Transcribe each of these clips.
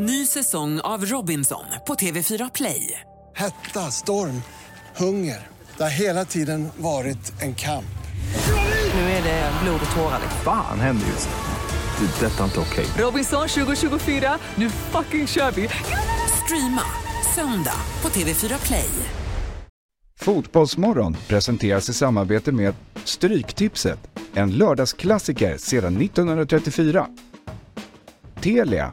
Ny säsong av Robinson på TV4 Play. Hetta, storm, hunger. Det har hela tiden varit en kamp. Nu är det blod och tårar. Fan händer just nu. Det. Detta är inte okej. Robinson 2024, nu fucking kör vi! Streama söndag på TV4 Play. Fotbollsmorgon presenteras i samarbete med Stryktipset, en lördagsklassiker sedan 1934. Telia,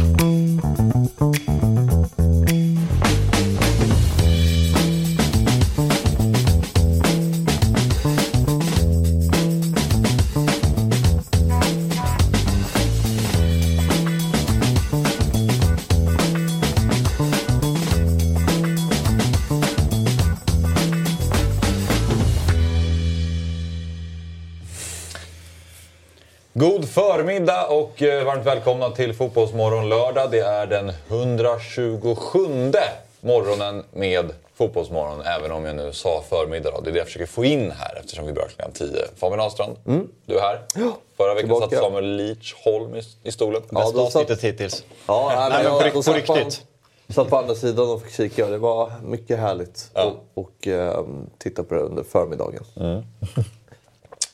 Och eh, varmt välkomna till Fotbollsmorgon lördag. Det är den 127 morgonen med Fotbollsmorgon. Även om jag nu sa förmiddag. Då. Det är det jag försöker få in här eftersom vi börjar klockan 10. Fabian Ahlstrand, du är här. Ja, Förra veckan tillbaka. satt Samuel Leachholm i, i stolen. Ja, Bästa då satt- avsnittet hittills. Ja, nej, men jag- på rikt- då satt på man- riktigt. Satt på andra sidan och fick kika. Det var mycket härligt Ja. och, och eh, titta på det under förmiddagen.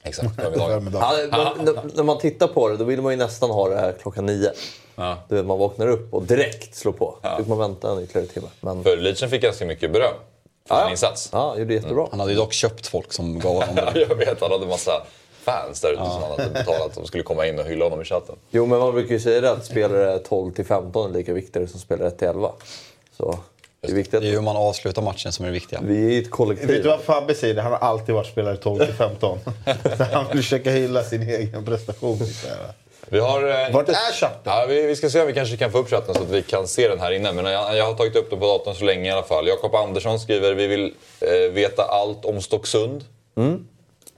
Exakt. Ja, när, man tittar på det då vill man ju nästan ha det här klockan nio. Ja. Du vet, man vaknar upp och direkt slår på. Då fick man vänta en ytterligare timme. Men, För Leachen fick ganska mycket beröm för Ja. sin insats. ja, gjorde jättebra. Han hade ju dock köpt folk som gav honom det. Jag vet, han hade massa fans där ute som han hade betalat som skulle komma in och hylla honom i chatten. Jo, men man brukar ju säga det att spelare 12 till 15 är lika viktiga som spelare 1 till 11. Så det är viktigt Det är ju hur man avslutar matchen som är det viktiga. vi är ett kollektiv. Vet du vad Fabbe säger? Han har alltid varit spelare 12 till 15. Så han vill försöka hylla sin egen prestation. Vi har, eh, Vart inte- är chatten? Ja, vi, vi ska se om vi kanske kan få upp chatten så att vi kan se den här inne. Men jag, jag har tagit upp den på datorn så länge i alla fall. Jakob Andersson skriver vi vill eh, veta allt om Stocksund.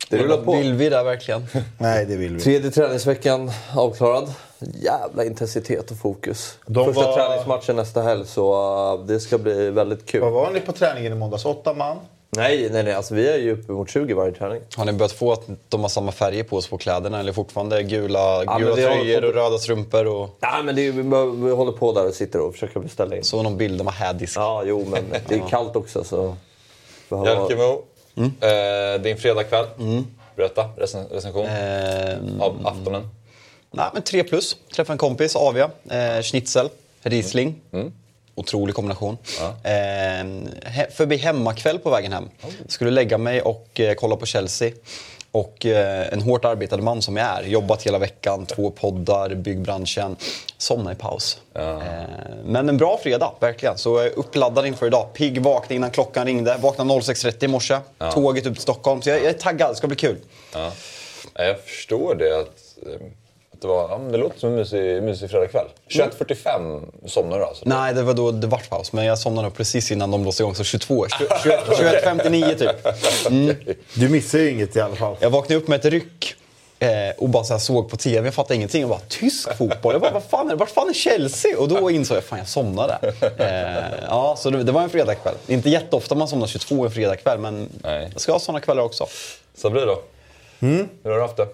Det rullar på. Vill vi det verkligen? Nej, det vill vi. Tredje träningsveckan avklarad. Jävla intensitet och fokus. De Första var- träningsmatchen nästa helg, så uh, det ska bli väldigt kul. Vad var ni på träningen i måndags? Åtta man? Nej, nej, nej. Alltså, vi är ju uppemot 20 varje träning. Har ni börjat få att de har samma färger på sig på kläderna? Eller fortfarande gula, men gula tröjor fått- och röda strumpor? Och... Nej, men det är, vi, vi håller på där och sitter och försöker beställa in. Så någon bild de har hädisk. Ja, jo, men det är kallt också så... behöver- Jalkemo, eh, din fredagkväll. Berätta, recen recension Eh, av aftonen. nej, men 3 plus. Träffade en kompis, Avia. Eh, schnitzel, Riesling. Otrolig kombination. Eh, he- förbi hemmakväll på vägen hem. Skulle lägga mig och eh, kolla på Chelsea. Och eh, en hårt arbetad man som jag är, jobbat hela veckan, två poddar, byggbranschen. Somnade i paus. Eh, men en bra fredag, verkligen. Så jag är uppladdad inför idag. Pigg vaknade innan klockan ringde. Vaknade 06.30 i morse. Tåget upp till Stockholm. Så jag, jag är taggad, det ska bli kul. Ja. Ja, Jag förstår det. Att, eh, att det, var, ja, det låter som en mysig, mysig fredagkväll. 21.45 somnade du alltså? Nej, det var då det vart paus. Men jag somnade precis innan de blåste igång, så 22. 21 21.59 typ. Du missar ju inget i alla fall. Jag vaknade upp med ett ryck eh, och bara så här såg på TV. Jag fattade ingenting. Jag bara, tysk fotboll? Jag bara, vad fan är det? Vart fan är Chelsea? Och då insåg jag, fan jag somnade. Eh, ja, så det, det var en fredagkväll. Inte jätteofta man somnar 22 en fredagkväll, men Nej. jag ska ha såna kvällar också. Sabri då? Hur har du haft det?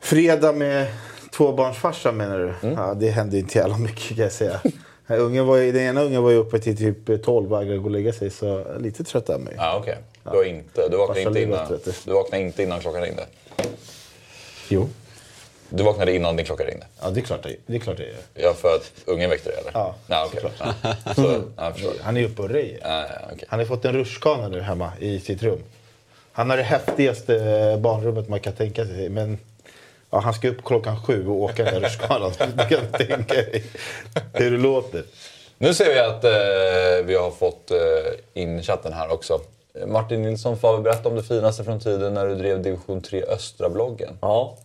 Fredag med tvåbarnsfarsa menar du? Ja, det hände inte jävla mycket kan jag säga. Ungen var, ju- den ena ungen var ju uppe till typ 12 och vägrade gå och lägga sig så är lite trött av mig. Ja, okej. Du, har inte, du, vaknade inte innan, du. vaknade inte innan klockan ringde? Jo. Du vaknade innan din klocka ringde? Ja, det är klart jag, det är klart jag gör. Ja, för att ungen väckte dig eller? Ja, ja okej. Ja. Så, ja. Han är uppe och röjer. Ja, ja, okej. Han har fått en rutschkana nu hemma i sitt rum. Han har det häftigaste barnrummet man kan tänka sig. Men ja, han ska upp klockan sju och åka rutschkanan. Du kan tänka dig hur det låter. Nu ser vi att eh, vi har fått eh, in chatten här också. Martin Nilsson, får vi berätta om det finaste från tiden när du drev division 3 Östra-bloggen? Ja,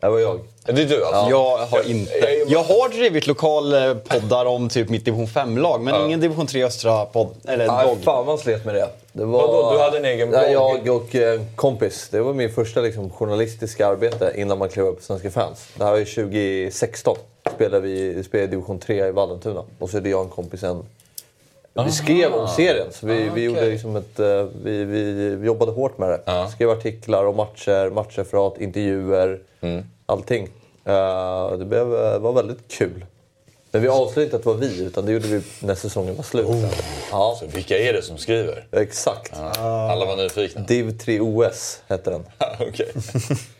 det var jag. Det är du alltså? Jag har inte... jag- Jag har drivit lokalpoddar om typ mitt division 5-lag, men ingen division 3 östra podd, eller Nej, blogg. fan vad slet med det. det var... Vadå, du hade en egen blogg? Jag och eh, kompis. Det var min första liksom, journalistiska arbete innan man klev upp på Svenska fans. Det här var ju 2016. Spelade vi spelade i division 3 i Vallentuna. Och så hade jag och en kompis en... Vi skrev om serien. Så vi, vi, gjorde liksom ett, eh, vi, vi, jobbade hårt med det. Ja. Skrev artiklar om matcher, matchreferat, intervjuer. allting. Eh, det blev, eh, var väldigt kul. Men vi avslöjade inte att det var vi, utan det gjorde vi när säsongen var slut. Ja, Så vilka är det som skriver? exakt. Alla var nyfikna. Div 3 OS hette den. Okej.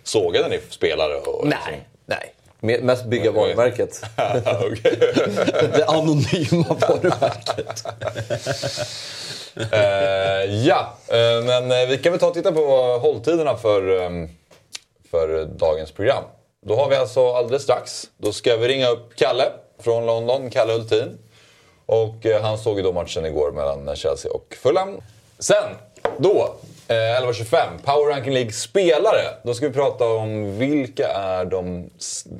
Sågade ni spelare? Och, Nej, nej. Me- Mest bygga varumärket. Det anonyma varumärket. Eh, ja, eh, men eh, vi kan väl ta och titta på hålltiderna för, eh, för dagens program. Då har vi alltså alldeles strax, då ska vi ringa upp Kalle från London, Kalle Hultin. Och eh, han såg ju då matchen igår mellan Chelsea och Fulham. Sen, då, eh, 11.25, Power Ranking League-spelare. Då ska vi prata om vilka är de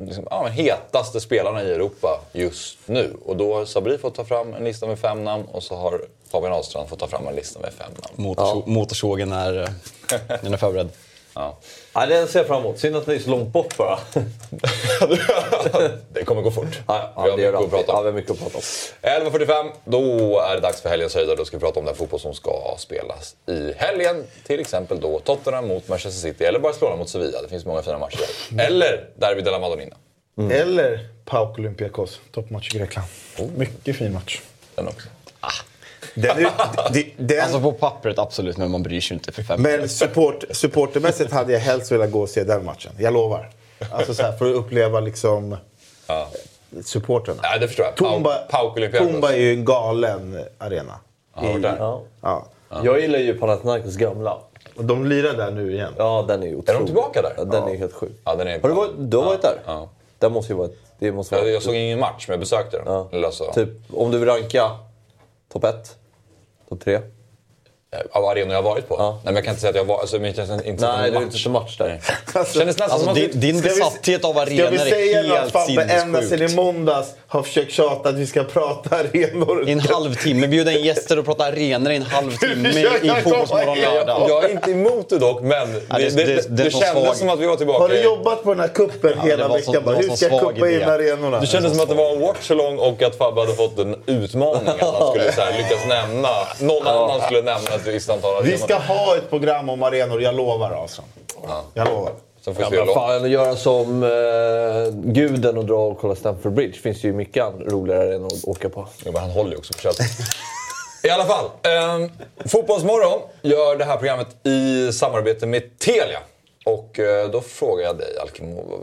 liksom, ja, hetaste spelarna i Europa just nu. Och då har Sabri fått ta fram en lista med fem namn och så har Fabian Ahlstrand fått ta fram en lista med fem namn. Motorså- Motorsågen är, eh, den är förberedd. Ja. Ja, det ser jag fram emot. Synd att det är så långt bort bara. det kommer gå fort. Ja, vi har mycket att prata Ja, om. vi har mycket att prata om. 11.45, då är det dags för helgens höjdare. Då ska vi prata om den fotboll som ska spelas i helgen. Till exempel då Tottenham mot Manchester City eller Barcelona mot Sevilla. Det finns många fina matcher där. Eller Derby de la Madonnina. Eller PAOK Olympiakos, toppmatch i Grekland. Mycket fin match. Den också. Den, är- det- den, Alltså på pappret absolut, men man bryr sig inte för fem men support, supportermässigt hade jag helst velat gå och se den matchen. Jag lovar. Alltså så här, för att uppleva liksom Ja. supporterna. Nej, det förstår jag. Tumba, Pau-. Tumba är ju en galen arena. Varit där? Ja. Ja. Jag gillar ju Panathinaikos gamla. Och de lirar där nu igen. Ja, den är ju otrolig. tillbaka där? Ja, den är helt sjuk. Ja, den är Har du varit, du har varit där? Ja. Det måste ju vara... Det måste vara Jag, jag såg ingen match, men jag besökte den. Ja. Eller alltså, Typ, om du vill ranka topp ett, topp tre. Av arenor jag har varit på. Ja. Nej, men jag kan inte säga att jag var... Alltså, men jag känns inte Nej, det är inte så match där. Alltså, Kändes nästan som Alltså, att din, vi... din Ska vi- besatthet av Ska arenor vi säga är nu att helt Fabbe ända sedan i sinnessjukt. måndags har försökt tjata att vi ska prata arenor? I en halvtimme, bjuda in gäster och prata arenor i en halvtimme i Fotbollsmorgon lördag. Jag är inte emot det dock, men det, Ja, det- det, det, är så kändes som att vi var tillbaka Har du jobbat på den här kuppen det hela så- veckan? Var hur så ska jag kuppa in arenorna? Det kändes som att det var en watchalong och att Fabbe hade fått en utmaning. Att han skulle så lyckas nämna... Någon annan skulle nämna ett visst antal Vi ska ha ett program om arenor, jag lovar alltså. Jag lovar. Får Ja, men fan, att göra som eh, guden och dra och kolla Stamford Bridge. finns ju mycket roligare än att åka på. Jo, men han håller ju också på Chelsea. I alla fall. Eh, Fotbollsmorgon gör det här programmet i samarbete med Telia. Och eh, då frågar jag dig, Alkimo.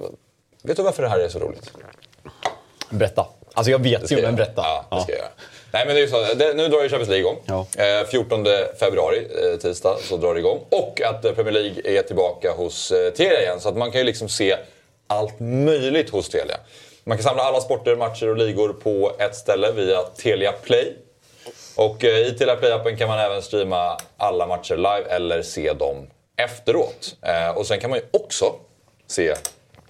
Vet du varför det här är så roligt? Berätta. Alltså jag vet ju, men berätta. Ja, det ska jag göra. Nej, men det är ju så, det, nu drar ju Champions League igång. Ja. Eh, 14 februari, eh, tisdag, så drar det igång. Och att eh, Premier League är tillbaka hos eh, Telia igen. Så att man kan ju liksom se allt möjligt hos Telia. Man kan samla alla sporter, matcher och ligor på ett ställe via Telia Play. Och eh, i Telia Play-appen kan man även streama alla matcher live eller se dem efteråt. Eh, och sen kan man ju också se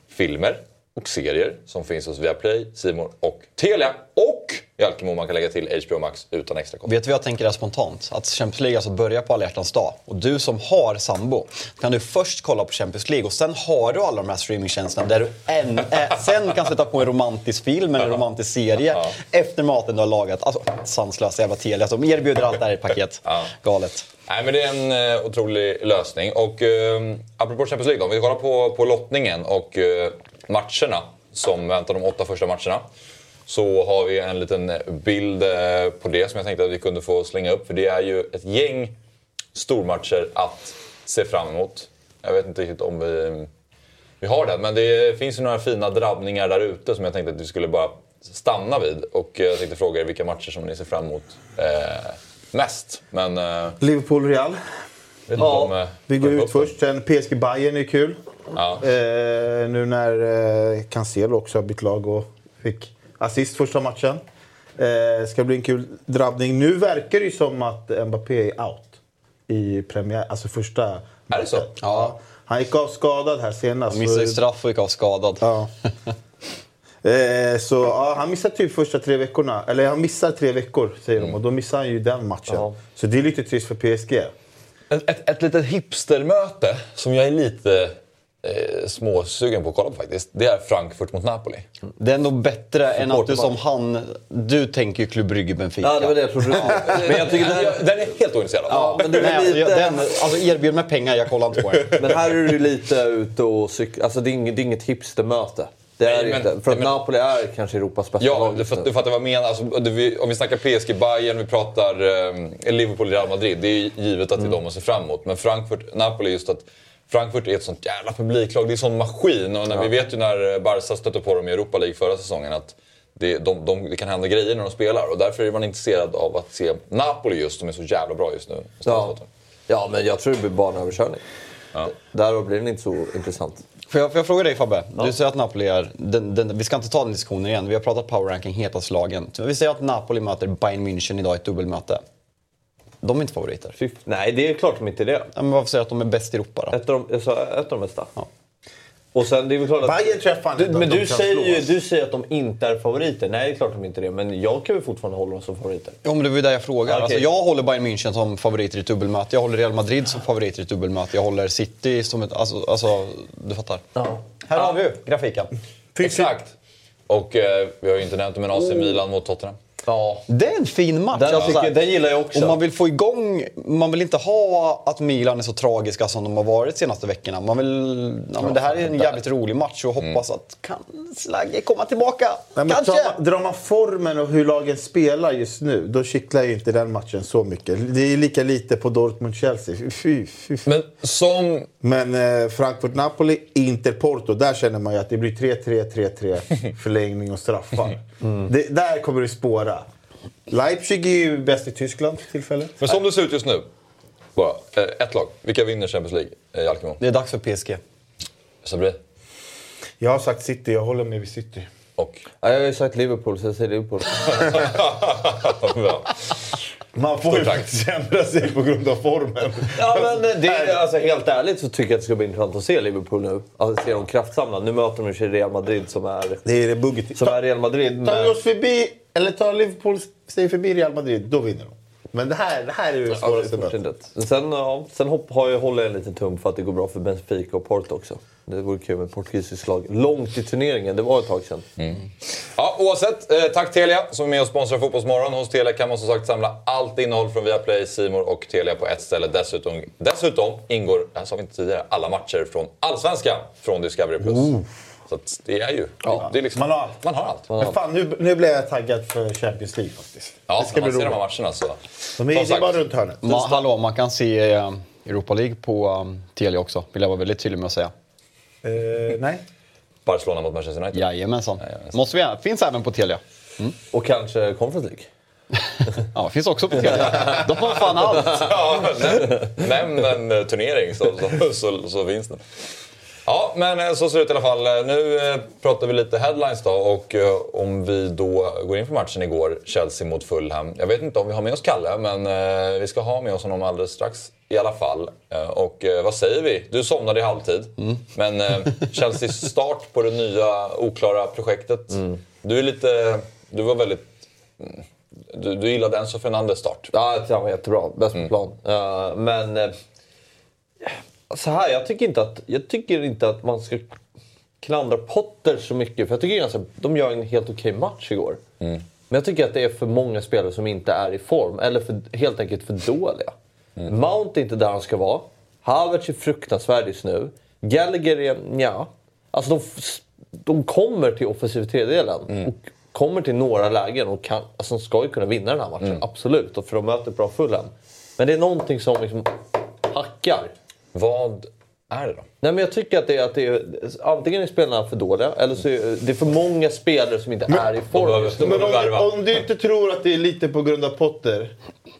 filmer och serier som finns hos Viaplay, More och Telia. Och i Alkemo man kan lägga till HBO Max utan extra kostnad. Vet du vad jag tänker är spontant? Att Champions League alltså börjar på alla hjärtans dag. Och du som har sambo, kan du först kolla på Champions League och sen har du alla de här streamingtjänsterna där du en, äh, sen kan sätta på en romantisk film eller en romantisk serie efter maten du har lagat. Alltså, sanslösa jävla Telia som erbjuder allt det här i ett paket. Galet. Nej, men det är en eh, otrolig lösning. Och eh, apropå Champions League då, om vi kollar på, på lottningen och eh, matcherna som väntar de åtta första matcherna. Så har vi en liten bild eh, på det som jag tänkte att vi kunde få slänga upp. För det är ju ett gäng stormatcher att se fram emot. Jag vet inte riktigt om vi, vi har det, men det finns ju några fina drabbningar där ute som jag tänkte att vi skulle bara stanna vid. Och jag tänkte fråga er vilka matcher som ni ser fram emot eh, mest. Men... Eh, Liverpool-Real. om, eh, Vi går ut först. Sen PSG Bayern är kul. Ja. Eh, nu när eh, Cancelo också har bytt lag och fick assist första matchen. Eh, ska bli en kul drabbning. Nu verkar det ju som att Mbappé är out i premiär, alltså första Är det så? Ja. Han gick av skadad här senast. Han missade straff och gick av skadad. Ja. Eh, så ja, han missar typ första tre veckorna. Eller han missar tre veckor säger de och då missar han ju den matchen. Ja. Så det är lite trist för PSG. Ett, ett, ett litet hipstermöte som jag är lite eh, småsugen på att kolla på faktiskt. Det är Frankfurt mot Napoli. Det är ändå bättre än att du som han... Du tänker ju Club Brygge Benfica. Ja, det var det jag trodde. Men jag tycker här, Den är helt ointresserad ja, men är lite... den, alltså erbjud mig pengar, jag kollar inte på det. Men här är du lite ute och cyklar. Alltså det är inget, det är inget hipstermöte. Det är Nej, men- inte. För att men- Napoli är kanske Europas bästa Ja, lag du, fatt- du fattar vad jag menar. Alltså, vi, om vi snackar PSG, Bayern, vi pratar eh, Liverpool, Real Madrid. Det är ju givet att det är de man ser fram emot. Men Frankfurt, Napoli, just att Frankfurt är ett sånt jävla publiklag. Det är en sån maskin. Och när Vi vet ju när Barca stötte på dem i Europa League förra säsongen att det, de, de, det kan hända grejer när de spelar. Och därför är man intresserad av att se Napoli just, som är så jävla bra just nu. Ja. ja, men jag tror det blir barnöverkörning. Ja. Därav blir den inte så intressant. Får jag, får jag fråga dig Fabbe? Du säger att Napoli är... Den, den, vi ska inte ta den diskussionen igen. Vi har pratat power ranking, hetaste lagen. Vi säger att Napoli möter Bayern München idag i ett dubbelmöte. De är inte favoriter. Fy, nej, det är klart de inte är det. Ja, men varför säger jag att de är bäst i Europa då? Ett av de, ett av de bästa. Och sen, det är väl klart att... Bayern träffar du, inte, Men de du säger, ju, du säger att de inte är favoriter. Nej, det är klart de inte är det. Men jag kan väl fortfarande hålla dem som favoriter. Ja, men det var ju det jag frågar. Okej. Alltså, jag håller Bayern München som favoriter i ett dubbelmöte. Jag håller Real Madrid som favoriter i ett dubbelmöte. Jag håller City som ett... Alltså, alltså du fattar. Här har vi ju grafiken. Exakt. Och eh, vi har ju inte nämnt det, men AC Oh. Milan mot Tottenham. Ja. Det är en fin match. Den, Alltså, här, den gillar jag också. Om man vill få igång... Man vill inte ha att Milan är så tragiska som de har varit de senaste veckorna. Man vill... Ja, men det här är en jävligt rolig match och hoppas att kan Slagge komma tillbaka. Nej, men Kanske! drar, man, drar man formen och hur lagen spelar just nu, då kittlar ju inte den matchen så mycket. Det är lika lite på Dortmund-Chelsea. Fy, fy, fy. Men som Men eh, Frankfurt-Napoli, Inter-Porto, där känner man ju att det blir 3-3, 3-3, förlängning och straffar. Det, där kommer det spåra. Leipzig är ju bäst i Tyskland för tillfället. Men som det ser ut just nu, bara, eh, ett lag. Vilka vinner Champions League i Alkmaar? Det är dags för PSG. Sabri Jag har sagt City, jag håller med vid City. och... Ja, jag har ju sagt Liverpool, så jag säger Liverpool. Man får ju faktiskt ändra sig på grund av formen. Ja, men det är, alltså, helt ärligt så tycker jag att det ska bli intressant att se Liverpool nu. Alltså se dem kraftsamla. Nu möter de sig Real Madrid som är, Det är det bugget. som är Real Madrid. Tar vi oss förbi, eller tar Liverpool sig förbi Real Madrid, då vinner de. Men det här, det här är ju det ja, svåraste är mötet. Sen, ja, sen hopp, har jag, håller jag en liten tum för att det går bra för Benfica och Porto också. Det vore kul med ett portugisiskt lag. Långt i turneringen, det var ett tag sedan. Ja, oavsett, eh, tack Telia som är med och sponsrar Fotbollsmorgon. Hos Telia kan man som sagt samla allt innehåll från Viaplay, Simor och Telia på ett ställe. Dessutom, dessutom ingår, det här sa vi inte tidigare, alla matcher från Allsvenskan från Discovery+. Så att det är ju... Ja, det är liksom, man har allt. Man har allt. Men fan, nu, nu blev jag taggad för Champions League faktiskt. Ja, det ska när bli man ser de här matcherna så... De är, det är bara runt hörnet. Ma, hallå, man kan se eh, Europa League på um, Telia också. Vill jag vara väldigt tydlig med att säga. Eh, nej. Barcelona mot Manchester United. Jajamensan. Jajamensan. Måste vi, finns även på Telia. Och kanske Conference League. Ja, finns också på Telia. De har fan allt. Ja, näm- nämn en eh, turnering så, så, så, så finns den. Ja, men eh, så ser det ut i alla fall. Eh, Nu eh, pratar vi lite headlines då och om vi då går in för matchen igår, Chelsea mot Fulham. Jag vet inte om vi har med oss Kalle, men vi ska ha med oss honom alldeles strax i alla fall. Och vad säger vi? Du somnade i halvtid, men eh, Chelseas start på det nya oklara projektet. Du är lite, du var väldigt, mm, du, du gillade Enzo Fernandes start. Ja, han var jättebra. Bäst på plan. Eh, men eh, så här, jag tycker, inte att, jag tycker inte att man ska klandra Potter så mycket. För jag tycker ganska, de gör en helt okej match igår. Men jag tycker att det är för många spelare som inte är i form. Eller för, helt enkelt för dåliga. Mount är inte där han ska vara. Havertz är fruktansvärd just nu. Gallagher är, ja. Alltså de, de kommer till offensiv tredjedelen. Och kommer till några lägen och kan, alltså de ska ju kunna vinna den här matchen. Absolut. Och för de möter bra Fulham. Men det är någonting som liksom hackar. Vad är det då? Nej, men jag tycker att det är, att det är antingen är spelarna för dåliga eller så är det är för många spelare som inte är i form. Men om, om du inte tror att det är lite på grund av Potter.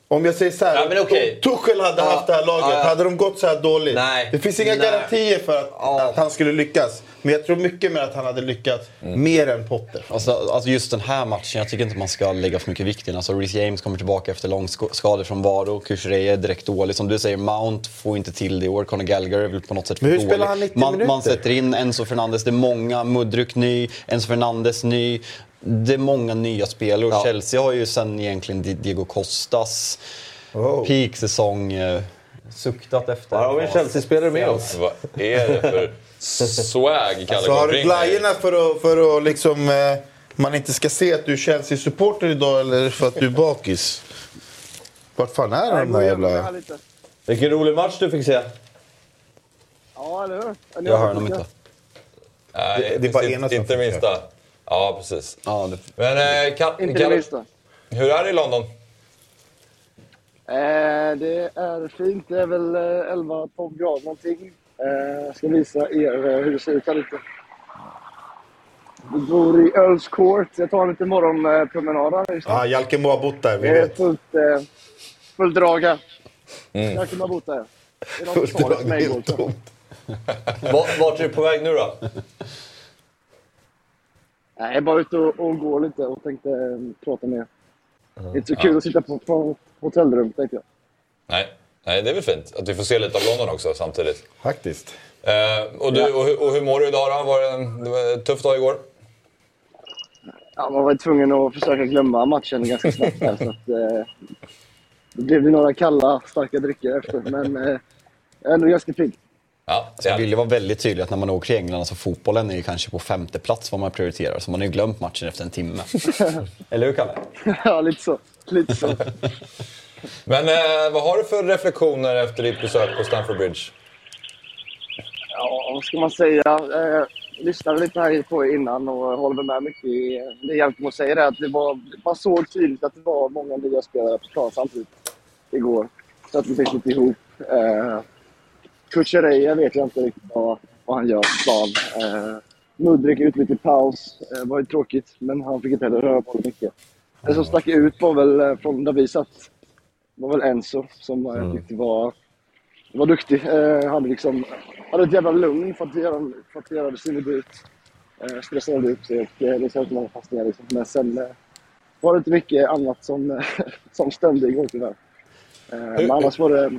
Om jag säger så här. Ja. Om Tuchel hade Ja, haft det här laget, ja, hade de gått så här dåligt? Nej. Det finns inga Nej. garantier för att, att han skulle lyckas. Men jag tror mycket mer att han hade lyckats Mm. mer än Potter. Alltså, alltså just den här matchen, jag tycker inte man ska lägga för mycket vikt i den. Alltså Reece James kommer tillbaka efter lång sk- skador från Varo. Kuchrey är direkt dålig. Som du säger, Mount får inte till det i år. Conor Gallagher är väl på något sätt för Men hur dålig. spelar han 90 man, man minuter? sätter in Enzo Fernandes, det är många. Mudryk ny, Enzo Fernandes ny. Det är många nya spelare. Och Ja. Chelsea har ju sen egentligen Di- Diego Costas Oh. peaksäsong eh, suktat efter. Här har vi en Chelsea-spelare med oss. Vad är det för swag Kalle Så går har du glajjorna för att, för att liksom, eh, man inte ska se att du är Chelsea-supporter idag eller för att du är bakis? Vart fan är de där jävla... Vilken rolig match du fick se. Ja, eller hur? Jag hör dem inte. Nej, Det- det är bara inte, inte minsta. Ja, precis. Ja, det... Men eh, Ka- Inte det Kalle, minsta. hur är det i London? Eh, det är fint. Det är väl eh, 11-12 grader någonting. Eh, jag ska visa er eh, hur det ser ut här ute. Vi bor i Earls Court. Jag tar en liten morgonpromenad här just nu. Ja, Jalkemo har bott där, vi Det är vet. fullt, eh, fullt drag här. Jag kunde ha bott där. Det är någon Fullt som sa det drag, helt tomt. Vart är du på väg nu då? Nej, jag är bara ute och, och går lite och tänkte eh, prata med er. Det är inte så kul att sitta på, på hotellrum, tänkte jag. Nej. Nej, det är väl fint att vi får se lite av London också samtidigt. Faktiskt. Eh, och, du, och, hur- och hur mår du idag då? Var det, en, det var en tuff dag igår? Ja, man var tvungen att försöka glömma matchen ganska snabbt där, så att, eh, det blev några kalla, starka drycker efter. Men eh, ändå ganska fint. Ja, Så jag vill ju vara väldigt tydlig att när man åker till England, alltså fotbollen är ju kanske på femte plats vad man prioriterar. Så man har ju glömt matchen efter en timme. Eller hur Kalle? ja, lite så. Lite så. Men eh, vad har du för reflektioner efter ditt besök på Stamford Bridge? Ja, vad ska man säga? Eh, lyssnade lite här på innan och håller med mycket i det Jalkemo säger. Att det var, man såg tydligt att det var många nya spelare på plan samtidigt igår. Så att vi fick lite ihop. Eh, Kuchereya vet jag inte riktigt vad, vad han gör på. Eh, Mudrik utbytt i paus. Eh, var ju tråkigt, men han fick inte heller röra på det mycket. Det som stack ut var väl eh, från där vi satt, var väl Enzo som jag tyckte var var duktig. Eh, hade, liksom, hade ett jävla lugn för att göra, för att göra sin debut. Eh, stressade upp sig och eh, det kändes som många passningar. Liksom. Men sen eh, var det inte mycket annat som, som stämde igår tyvärr. Eh, men annars var det,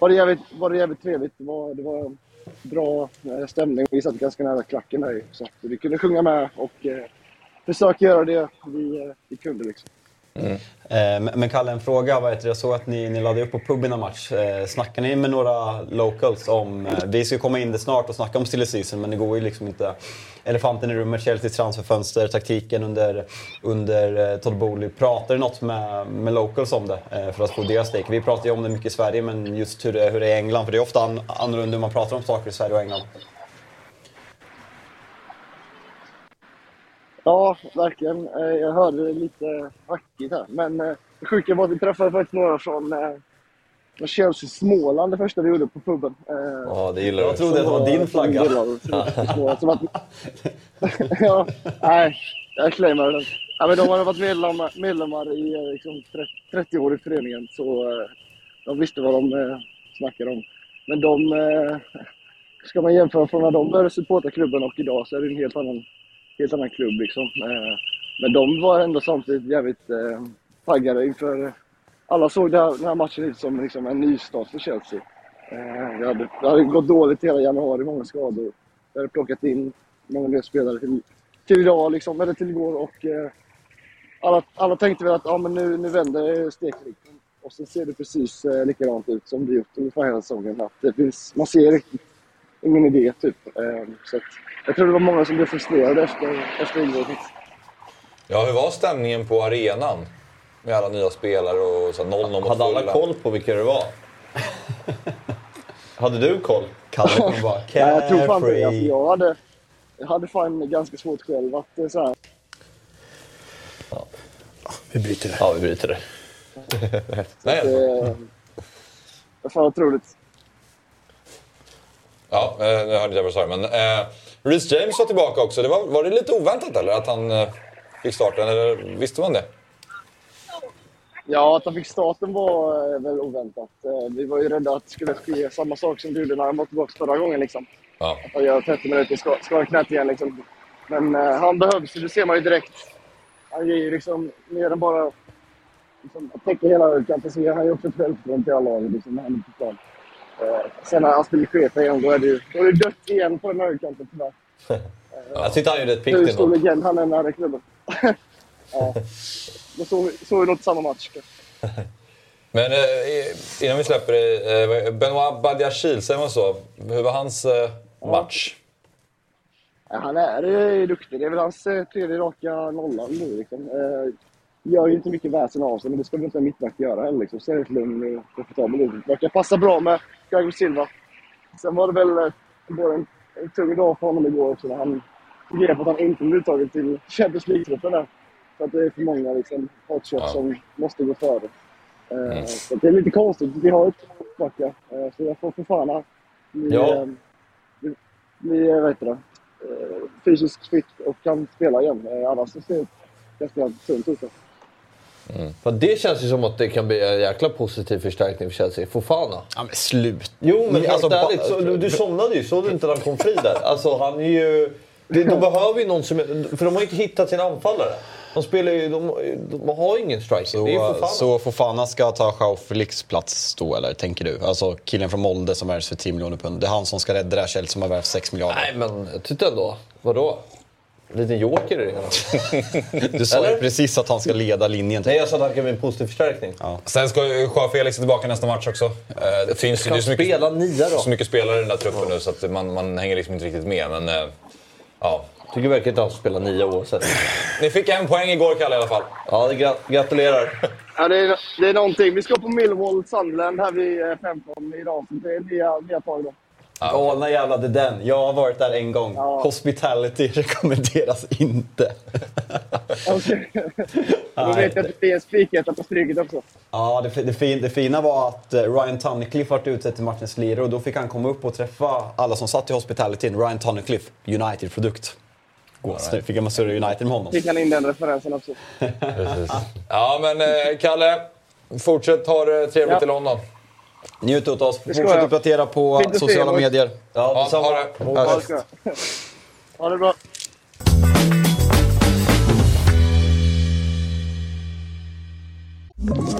var det, jävligt, var det jävligt trevligt. Det var, det var bra eh, stämning. Vi satt ganska nära klacken där så vi kunde sjunga med och eh, försöka göra det vi, eh, vi kunde. Liksom. Eh, men- Kalle, en fråga. Vad heter det? Jag såg att ni, ni laddade upp på pub innan match. Eh, snackar ni med några locals om... Eh, vi ska komma in det snart och snacka om stilla season, men det går ju liksom inte. Elefanten i rummet, Chelseas transferfönster, taktiken under, under eh, Todd Boehly. Pratar du något med, med locals om det eh, för att få deras take? Vi pratar ju om det mycket i Sverige, men just hur det, hur det är i England. För det är ofta an, annorlunda hur man pratar om saker i Sverige och England. Ja, verkligen. Eh, Jag hörde det lite hackigt här. Men eh, det sjuka var att vi träffade faktiskt några från eh, Chelsea Småland det första vi gjorde på puben. Ja, det gillar Jag du. trodde att det var din flagga. Ja, nej, jag claimar den. Ja, men de hade varit medlemmar, medlemmar i liksom, 30 år i föreningen, så de visste vad de eh, snackade om. Men de, ska man jämföra från när de började supporta klubben och idag så är det en helt annan, helt annan klubb. Liksom. Eh, men de var ändå samtidigt jävligt eh, taggade inför... Eh, alla såg här, den här matchen lite som liksom, en nystart för Chelsea. Eh, det, hade, det hade gått dåligt hela januari, många skador. Vi hade plockat in många nya spelare till, till idag, liksom, eller till igår. Och, eh, alla, alla tänkte väl att ah, men nu, nu vänder stekriktningen. Och så ser det precis eh, likadant ut som det gjort ungefär hela säsongen. Att det finns, man ser riktigt ingen idé, typ. Eh, så att, jag tror det var många som blev frustrerade efter, efter ingången. Ja, hur var stämningen på arenan? Med alla nya spelare och så 0 mot Hade alla koll på vilka det var? Hade du koll? Kalle kommer bara Nej, jag tror fan det. Alltså, jag, hade, jag hade fan ganska svårt själv att eh, så här, Vi bryter det. Ja, vi bryter det. Nej, eh, det var fan otroligt. ja, eh, nu hörde jag vad du sa. Men eh, Reece James var tillbaka också. Det var, var det lite oväntat eller? Att han eh, fick starten? Eller visste man det? Ja, att han fick starten var eh, väl oväntat. Eh, Vi var ju rädda att det skulle ske samma sak som det gjorde när han var tillbaka förra gången. Liksom. Ja. Att han gör 30 minuter, ska, skadar knät igen. Liksom. Men eh, han behövs, det ser man ju direkt. Han ger ju liksom mer än bara liksom, att täcka hela högerkanten. Så ger han ju också ett självförtroende till alla laget liksom, han är på plan. Eh, sen när han spelar chef igen, då är det ju då är det dött igen på den högerkanten tyvärr. Jag tyckte han gjorde ett Hur piggt stor inhopp. legend han än är i klubben. ja. Då såg såg vi nog samma match. Men eh, innan vi släpper det. Eh, Benoit Badiachil, säger man så? Hur var hans eh, match? Han är eh, duktig. Det är väl hans eh, tredje raka nollan nu. Liksom. Eh, gör ju inte mycket väsen av sig, men det ska väl inte en mittback göra heller. Liksom. Ser rätt lugn och komfortabel ut. Verkar passa bra med Thiago Silva. Sen var det väl eh, både en, en tung dag för honom igår också när han grep att han inte blev uttagen till Champions League-truppen där. För att det är för många liksom, hotshots Ja. som måste gå före. Eh, så det är lite konstigt. Vi har ett mittbackar. Eh, så jag får för fan bli, Ja. eh, bli, bli eh, vad heter det, eh, fysiskt fit och kan spela igen. Eh, annars så ser det ganska tunt ut. Där. För det känns ju som att det kan bli en jäkla positiv förstärkning för Chelsea. Fofana. Ja, men slut. Jo, men helt Alltså, ärligt. Så, du, du somnade ju. Såg du inte när han kom fri där? Alltså, han är ju... Det, de behöver ju någon som... För de har ju inte hittat sin anfallare. De spelar ju... De, de har ingen striker. Så, det är Fofana. så Fofana ska ta Joao Felix plats då, eller tänker du? Alltså killen från Molde som värvs för 10 miljoner pund. Det är han som ska rädda det här Chelsea som har värvt 6 miljarder. Nej, men jag tyckte ändå... Vadå? En liten joker i det. Du sa ju precis att han ska leda linjen. Nej, jag sa att han kan bli en positiv förstärkning. Sen ska ju Joao Felix tillbaka nästa match också. Eh, Det finns ju så mycket, spela nia då? så mycket spelare i den där truppen nu så att man, man hänger liksom inte riktigt med. Men, eh, ja. Tycker verkligen inte han ska spela nia oavsett. Ni fick en poäng igår, Kalle, i alla fall. Ja, det gra- gratulerar. Ja, det, är, det är någonting. Vi ska på Millwall Sunderland här vid eh, 15 idag. Så det är nya, nya tag då. Galna jävla det den. Jag har varit där en gång. Ja. Hospitality rekommenderas inte. Okej. Då vet jag att det en spiketta på stryket också. Ja, det, det, fin, det fina var att eh, Ryan Tunnicliffe vart utsedd till matchens lirare och då fick han komma upp och träffa alla som satt i hospitalityn. Ryan Tunnicliffe, United-produkt. Right. Fick man surra United med honom. Fick han in den referensen också. Ja, men eh, Kalle, fortsätt ha det trevligt Ja. i London. Njut åt oss. Fortsätt jag. uppdatera på sociala er, medier. Ja, Ja, detsamma. ha det. Ja, det. Ha det bra. Ett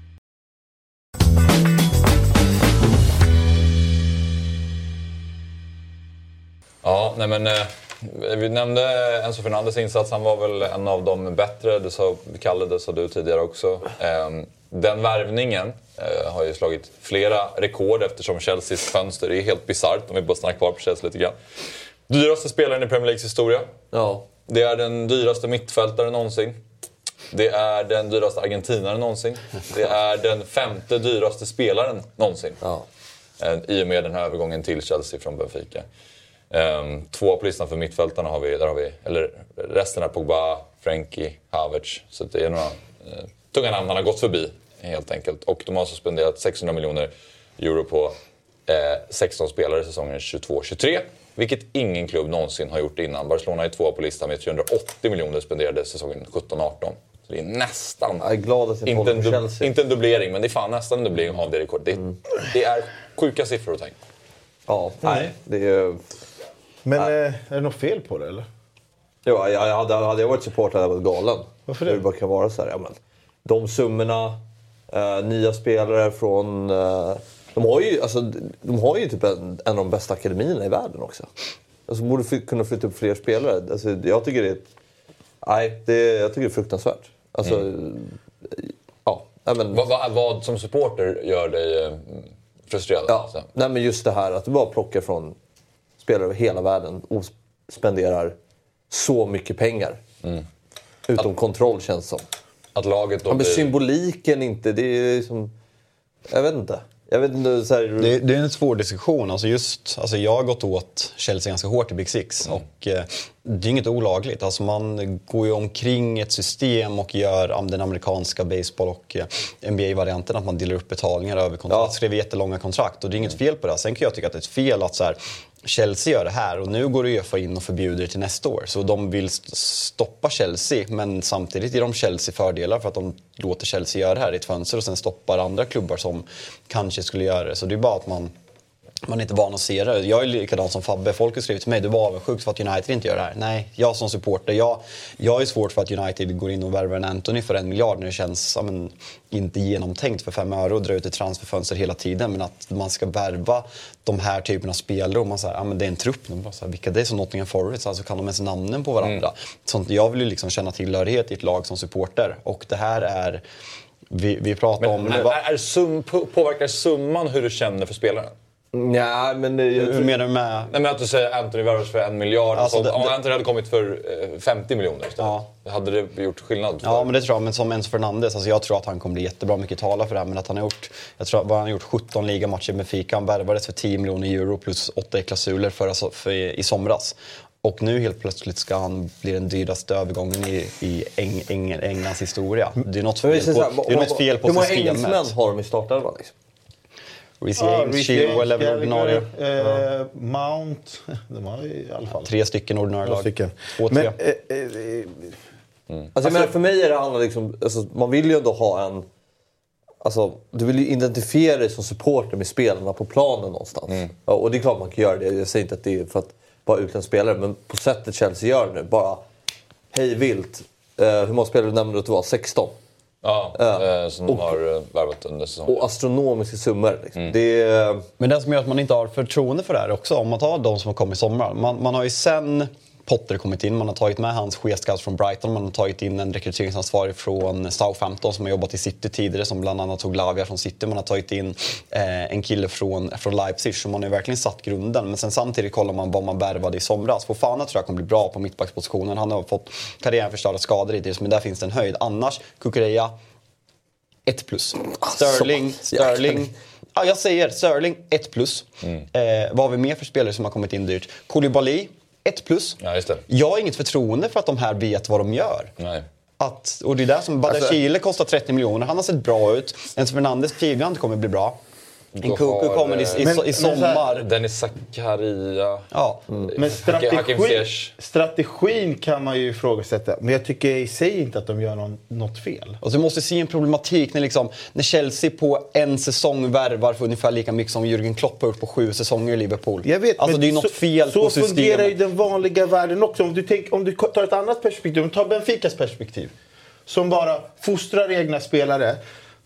Ja, nej men... Eh, vi nämnde Enzo Fernandes insats. Han var väl en av de bättre. Det sa Kalle, det sa du tidigare också. Eh, den värvningen eh, har ju slagit flera rekord eftersom Chelseas fönster är helt bisarrt. Om vi bara stannar kvar på Chelsea lite grann. Dyraste spelaren i Premier Leagues historia. Ja. Det är den dyraste mittfältaren någonsin. Det är den dyraste argentinaren någonsin. Det är den femte dyraste spelaren någonsin. Ja. Eh, I och med den här övergången till Chelsea från Benfica. Um, två på listan för mittfältarna har vi, där har vi, eller resten är Pogba, Frenkie, Havertz. Så det är några eh, tunga namn han har gått förbi helt enkelt. Och de har alltså spenderat 600 miljoner euro på eh, 16 spelare säsongen 22-23. Vilket ingen klubb någonsin har gjort innan. Barcelona är tvåa på listan med 380 miljoner spenderade säsongen 17-18. Så det är nästan... Jag är glad att jag Inte en, på Chelsea. inte en dubblering, men det är fan nästan en dubblering av det rekordet. Det, det är sjuka siffror att tänka. Ja, nej. Det är... Men eh, är det något fel på det eller? Jo, jag, jag hade, hade jag varit supporter hade jag varit galen. Varför det? Hur det bara kan vara så här. Ja, men, de summorna, eh, nya spelare från... Eh, de har ju, alltså, de har ju typ en, en av de bästa akademierna i världen också. Alltså, borde fly, kunna flytta upp fler spelare. Alltså, jag tycker det är... Nej, det, jag tycker det är fruktansvärt. Alltså, ja. nej, men, Vad, vad, vad som supporter gör dig eh, frustrerad? Ja, Så. nej, men just det här att du bara plockar från spelare över hela världen och spenderar så mycket pengar. Utom kontroll känns som. Att laget då Ja, men blir... symboliken inte, det är liksom... Jag vet inte. Jag vet inte så här, Det, det är en svår diskussion. Alltså just, alltså jag har gått åt Chelsea ganska hårt i Big Six. Och, eh, det är inget olagligt. Alltså man går ju omkring ett system och gör den amerikanska baseball och eh, NBA-varianten. Att man delar upp betalningar över kontrakt. Ja. Skriver jättelånga kontrakt. Och det är inget fel på det. Sen kan jag tycka att det är ett fel att så här, Chelsea gör det här och nu går Uefa in och förbjuder det till nästa år. Så de vill stoppa Chelsea men samtidigt ger de Chelsea fördelar för att de låter Chelsea göra det här i ett fönster och sen stoppar andra klubbar som kanske skulle göra det. Så det är bara att man man är inte van att se det. Jag är likadan som Fabbe. Folk har skrivit till mig, du var avundsjuk för att United inte gör det här. Nej, jag som supporter, jag, jag är svårt för att United går in och värvar en Anthony för en miljard när det känns ja, men, inte genomtänkt för fem öre och dra ut ett transferfönster hela tiden. Men att man ska värva de här typerna av spelare och man säger, ja men det är en trupp nu. Bara så här, vilka det är som Nottingham Forest, alltså kan de ens namnen på varandra? Mm. Sånt, jag vill ju liksom känna tillhörighet i ett lag som supporter och det här är vi, vi pratar om... Men, är, är sum, på- påverkar summan hur du känner för spelaren? Nej, men... Hur menar du med... Nej, men att du säger Anthony värvas för en miljard. Alltså, så, det- om det- Anthony hade kommit för eh, 50 miljoner istället. Hade det gjort skillnad? För? Ja, men det tror jag. Men som Enzo Fernandes, alltså jag tror att han kommer bli jättebra. Mycket talar för det här. Men att han har gjort, jag tror att han har gjort 17 ligamatcher med Fika. Han värvades för 10 miljoner euro plus 8 i klausuler förra, so- för, i somras. Och nu helt plötsligt ska han bli den dyraste övergången i, i Eng, Eng, Englands historia. Det är något fel på, här, det är något fel på Hur många systemet. engelsmän har de i startelvan? Liksom? Reece Ja, James, Chilwell är väl ordinarie. Eh, Mount. De har i alla fall. Tre stycken ordinarie lag. stycken. Två, tre. Men, eh, eh, Alltså, jag menar, för mig är det handlar liksom, alltså, man vill ju ändå ha en... Alltså, du vill ju identifiera dig som supporter med spelarna på planen någonstans. Ja, och det är klart man kan göra det. Jag säger inte att det är för att vara utländsk spelare, men på sättet Chelsea gör det nu. Bara hej vilt. Eh, hur många spelare nämnde du att det var? 16? Ja, eh, som de har eh, värvat under säsongen. Och astronomiska summor. Liksom. Det är... Men det som gör att man inte har förtroende för det här också, om man tar de som har kommit i sommar. Man, man har ju sen Potter kommit in, man har tagit med hans chefscout från Brighton, man har tagit in en rekryteringsansvarig från Southampton som har jobbat i City tidigare, som bland annat tog Lavia från City. Man har tagit in eh, en kille från, från Leipzig, så man har verkligen satt grunden. Men sen samtidigt kollar man vad man värvade i somras. Fofana tror jag kommer bli bra på mittbackspositionen. Han har fått karriären förstörd av skador hittills, men där finns det en höjd. Annars, Kukureya, 1 plus. Sterling, Sterling. Ja, jag säger Sterling 1 plus. Mm. Eh, vad har vi mer för spelare som har kommit in dyrt? Koulibaly 1 plus. Ja. Jag har inget förtroende för att de här vet vad de gör. Nej. Att, och det är där som Badachile Alltså- kostar 30 miljoner. Han har sett bra ut. Enzo Fernandes jag inte kommer bli bra. Du Nkunku kommer i, i, eh, i sommar. Dennis Zakaria. Ja. Men Hakim strategi, strategin kan man ju ifrågasätta. Men jag tycker i sig inte att de gör någon, något fel. Och du måste se en problematik när, liksom, när Chelsea på en säsong värvar för ungefär lika mycket som Jürgen Klopp har gjort på sju säsonger i Liverpool. Jag vet, alltså men det är något så, fel så på systemet. fungerar ju den vanliga världen också. Om du, tänk, om du tar ett annat perspektiv, om du tar Benficas perspektiv. Som bara fostrar egna spelare.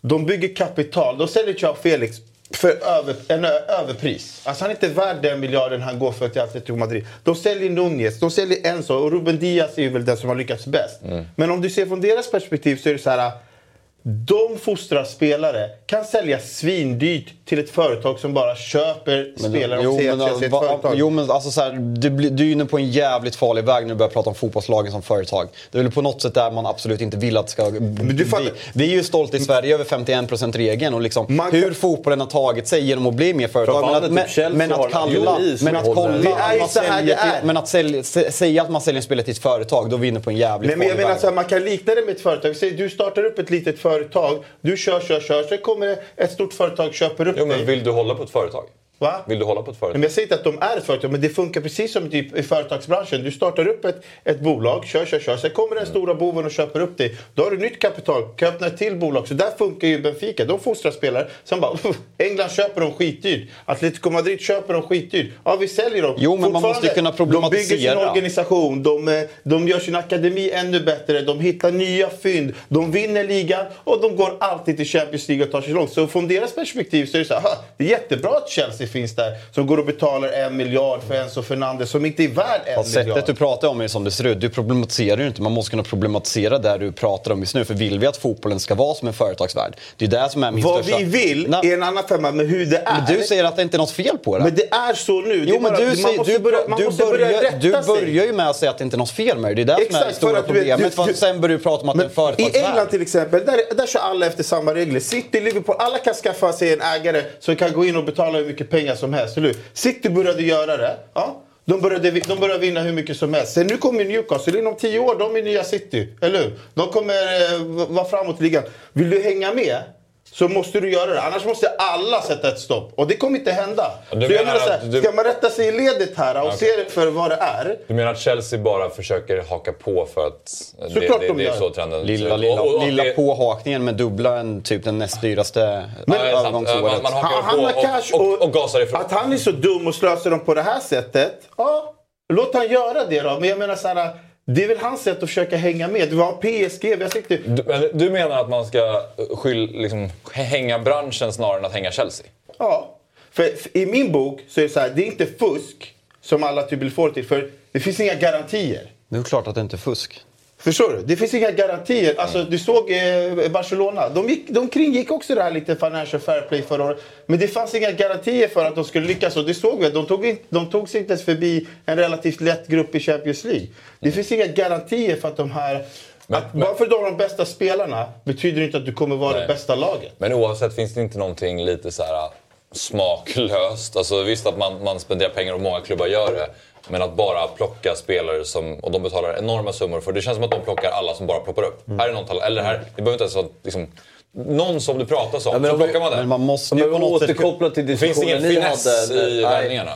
De bygger kapital. De säljer Joao Felix för över, en överpris. Alltså han är inte värd den miljarden han går för till Atletico Madrid. De säljer Nunez, de säljer Enzo och Ruben Diaz är väl den som har lyckats bäst. Men om du ser från deras perspektiv så är det så här. De fostrar spelare, kan sälja svindyrt till ett företag som bara köper spelare jo, och säger men, är ett företag. jo, men alltså så här, du, du är inne på en jävligt farlig väg när du börjar prata om fotbollslagen som företag. Det är väl på något sätt där man absolut inte vill att det ska du fattar- vi, vi är ju stolta i Sverige över 51%-regeln och liksom hur fotbollen har tagit sig genom att bli mer företag. Men typ att, men, Chelsea men att kalla, men att kolla Det är att ju man så här det är. till, men att sälja, sä- säga att man säljer en spelare till ett företag, då vinner på en jävligt Nej, men jag farlig menar väg. så här, man kan likna det med ett företag. Vi säger, du startar upp ett litet företag, du kör, kör, kör. Sen kommer ett stort företag köper upp Jo, men dig. vill du hålla på ett företag? Va? Vill du hålla på ett företag? Men jag säger inte att de är ett företag, men det funkar precis som typ i företagsbranschen. Du startar upp ett, ett bolag, kör, kör, kör. Sen kommer den stora boven och köper upp dig. Då har du nytt kapital, kan öppna ett till bolag. Så där funkar ju Benfica. De fostrar spelare. Sen bara, England köper dem skitdyrt. Atletico Madrid köper dem skitdyrt. Ja, vi säljer dem. Jo, men man måste kunna De bygger sin problematisera. organisation, de, eh, de gör sin akademi ännu bättre, de hittar nya fynd, de vinner ligan och de går alltid till Champions League och tar sig långt. Så från deras perspektiv så är det så här, "Ha, det är jättebra att Chelsea finns där som går och betalar en miljard för Enzo Fernandes som inte är värd en miljard. sättet du pratar om är som det ser ut. Du problematiserar ju inte. Man måste kunna problematisera där du pratar om just nu. För vill vi att fotbollen ska vara som en företagsvärld? Det är det som är min Vad största... vi vill Nej, är en annan femma, men hur det är. men du säger att det inte är något fel på det. Men det är så nu. Det Jo men bara- du, säger, måste du, du, börjar, du sig. börjar ju med att säga att det inte är något fel med det. Det är det som är det stora du problemet. du- du- sen börjar du prata om att det är en Men I företagsvärld. England till exempel, där, där kör alla efter samma regler. City, Liverpool, alla kan skaffa sig en ägare som kan gå in och betala hur mycket pengar som helst. Eller hur? City började göra det. Ja. De började, de började vinna hur mycket som helst. Sen nu kommer Newcastle, inom tio år, de är nya City. Eller hur? De kommer eh, vara framåt i ligan. Vill du hänga med? Så måste du göra det. Annars måste alla sätta ett stopp. Och det kommer inte hända. Du så jag menar så här, att du- Ska man rätta sig i ledet här och Okej. se det för vad det är. Du menar att Chelsea bara försöker haka på för att det, Såklart det, de det är gör. så trenden Lilla, lilla, Och- och- och lilla det- påhakningen med dubbla en, typ den näst dyraste är övergångsåret. Man, man hakar Han, han har på cash och, och, och, och gasar ifrån. Att han är så dum och slösar dem på det här sättet. Ja, låt han göra det då. Men jag menar så här. Det är väl hans sätt att försöka hänga med. Vi har PSG, vi har sett det. Du, men du menar att man ska skyll, liksom, hänga branschen snarare än att hänga Chelsea? Ja. För, för i min bok så är det så här, det är inte fusk som alla typ vill få det till. För det finns inga garantier. Det är klart att det inte är fusk. Förstår du? Det finns inga garantier. Alltså, du såg eh, Barcelona. De, gick, de kringgick också det här lite financial fair play förra året. Men det fanns inga garantier för att de skulle lyckas. Och det såg vi. De tog, in, de tog sig inte ens förbi en relativt lätt grupp i Champions League. Det finns inga garantier för att de här... att bara för att de har de bästa spelarna betyder inte att du kommer vara Nej. det bästa laget. Men oavsett finns det inte någonting lite så här äh, smaklöst? Alltså visst att man, man spenderar pengar och många klubbar gör det. Men att bara plocka spelare som, och de betalar enorma summor för det känns som att de plockar alla som bara ploppar upp. Här är någon tal- eller här, det behöver inte ens vara liksom, någon som det pratas om, Ja, men så plockar man det. Men man måste Men ju om på vi återkopplar till finns diskussionen ingen ni finess hade. i värvningarna.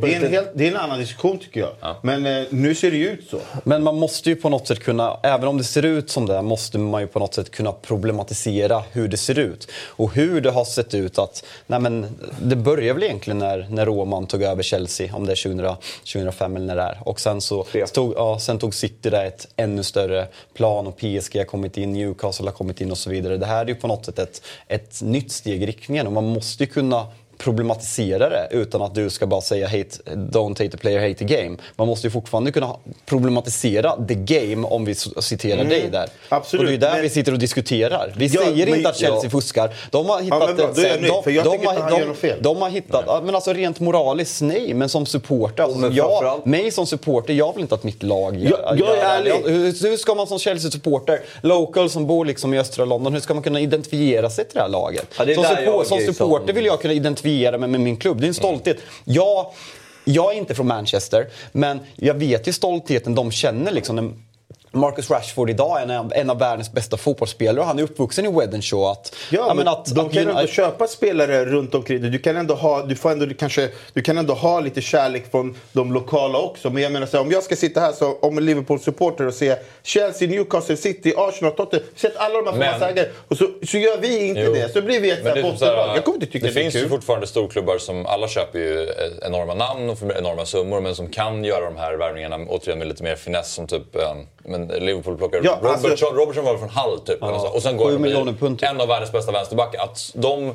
Det är en helt- Det är en annan diskussion tycker jag. Men eh, nu ser det ju ut så. Men man måste ju på något sätt kunna, även om det ser ut som det, måste man ju på något sätt kunna problematisera hur det ser ut. Och hur det har sett ut att, nej men det började väl egentligen när, när Roman tog över Chelsea, om det är 2000, 2005 eller när det är. Och sen så tog, ja, sen tog City där ett ännu större plan och PSG har kommit in, Newcastle har kommit in och så vidare. Det här är ju på något sätt ett, ett nytt steg i riktningen och man måste ju kunna problematisera det utan att du ska bara säga hate, don't hate the player, hate the game. Man måste ju fortfarande kunna problematisera the game om vi citerar Mm, dig där. absolut, Och det är där men- vi sitter och diskuterar. Vi Ja, säger men- inte att Chelsea ja. fuskar. De har hittat... men bra, för jag de, tycker har- de, fel. de har hittat... Ja, men alltså rent moraliskt, nej. Men som supporter, alltså, men jag, framförallt- mig som supporter, jag vill inte att mitt lag gör, Jag- jag är ärlig. hur, hur ska man som Chelsea-supporter, local som bor liksom i östra London, hur ska man kunna identifiera sig till det här laget? Ja, det som, support, jag som supporter vill jag kunna identifiera mig med min klubb. Det är en stolthet. Jag, jag är inte från Manchester, men jag vet ju stoltheten de känner. Liksom, Marcus Rashford idag är en av, en av världens bästa fotbollsspelare och han är uppvuxen i Wedenshaw. Att, Ja, men att, de att kan Uni- ändå köpa spelare runt omkring dig. Du kan ändå ha, du får ändå, du kanske, du kan ändå ha lite kärlek från de lokala också. Men jag menar så här, om jag ska sitta här så, om en Liverpool-supporter och se Chelsea, Newcastle City, Arsenal, Tottenham. Sett alla de här Men- ägare. Och så, så gör vi inte Jo. det. Så blir vi ett Men det typ bottenlag. Jag kommer inte tycka det det, är finns ju kul. fortfarande storklubbar som alla köper ju eh, enorma namn och enorma summor men som kan göra de här värvningarna återigen med lite mer finess som typ eh, Liverpool plockar Ja, alltså- Robertson, Robertson var från Hull typ så. och sen går de pund, typ. en av världens bästa vänsterbackar. Att de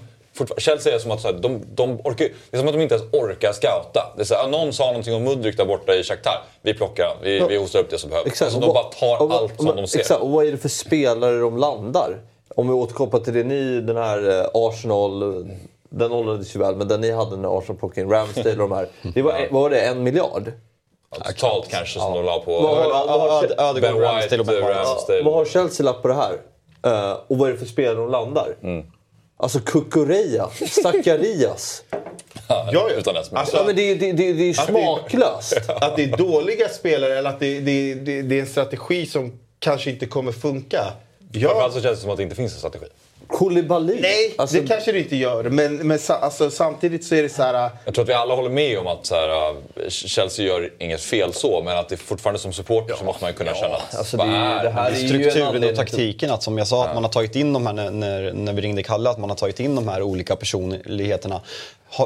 Chelsea är som att så här, de, de orkar, det är som att de inte ens orkar scouta. Det är så här, någon sa någonting om Mudryk där borta i Shakhtar. Vi plockar, vi, vi hostar upp det som behövs. Exakt. Alltså, de bara tar och allt som och- de ser. Exakt, och vad är det för spelare de landar? Om vi återkopplar till det ni, den här eh, Arsenal, den åldrades ju väl, men den ni hade när Arsenal plockade in Ramsdale och de här. Det var, var det, en miljard? Totalt kanske som de la på Vad har- vad Ben White, och Ben White. Ramsdale. Vad har Chelsea lagt på det här? Eh, och vad är det för spelare de landar? Mm. Alltså Kukureya, Zacharias. Ja, ja. Utan ens ja, Alltså, men det, är- det, det, det är Att det- smaklöst. att det är dåliga spelare eller att det, det, det, det är en strategi som kanske inte kommer funka. Framförallt Ja, så känns det som att det inte finns en strategi. Koulibaly. nej, Alltså, det kanske det inte gör. Men, men alltså, samtidigt så är det så här... Jag tror att vi alla håller med om att så här, äh, Chelsea gör inget fel så, men att det fortfarande som supporter så måste man ju kunna känna att alltså, det är det här är strukturen och taktiken. Att som jag sa, att man har tagit in de här när, när, vi ringde Kalle, att man har tagit in de här olika personligheterna.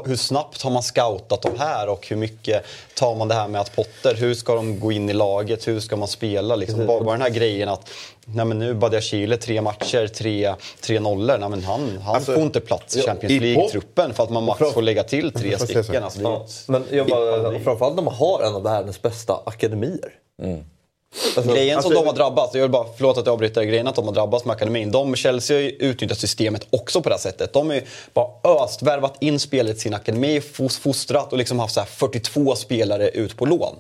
Hur snabbt har man scoutat de här och hur mycket tar man det här med att Potter, hur ska de gå in i laget, hur ska man spela? Liksom, bara, bara den här grejen att nej men nu Badia Chile, tre matcher, tre, tre nollor. Nej men han, han Alltså, får inte plats i Champions League-truppen för att man max får lägga till tre stycken. Alltså, Ja, men jag bara, framförallt när man har en av världens bästa akademier. Alltså, Grejen som alltså- de har drabbats, jag vill bara, förlåt att jag avbryter, grejen att de har drabbats med akademin. De, Chelsea har ju utnyttjat systemet också på det här sättet. De har ju bara öst, värvat in spelet i sin akademi, fos- fostrat och liksom haft så här 42 spelare ut på lån.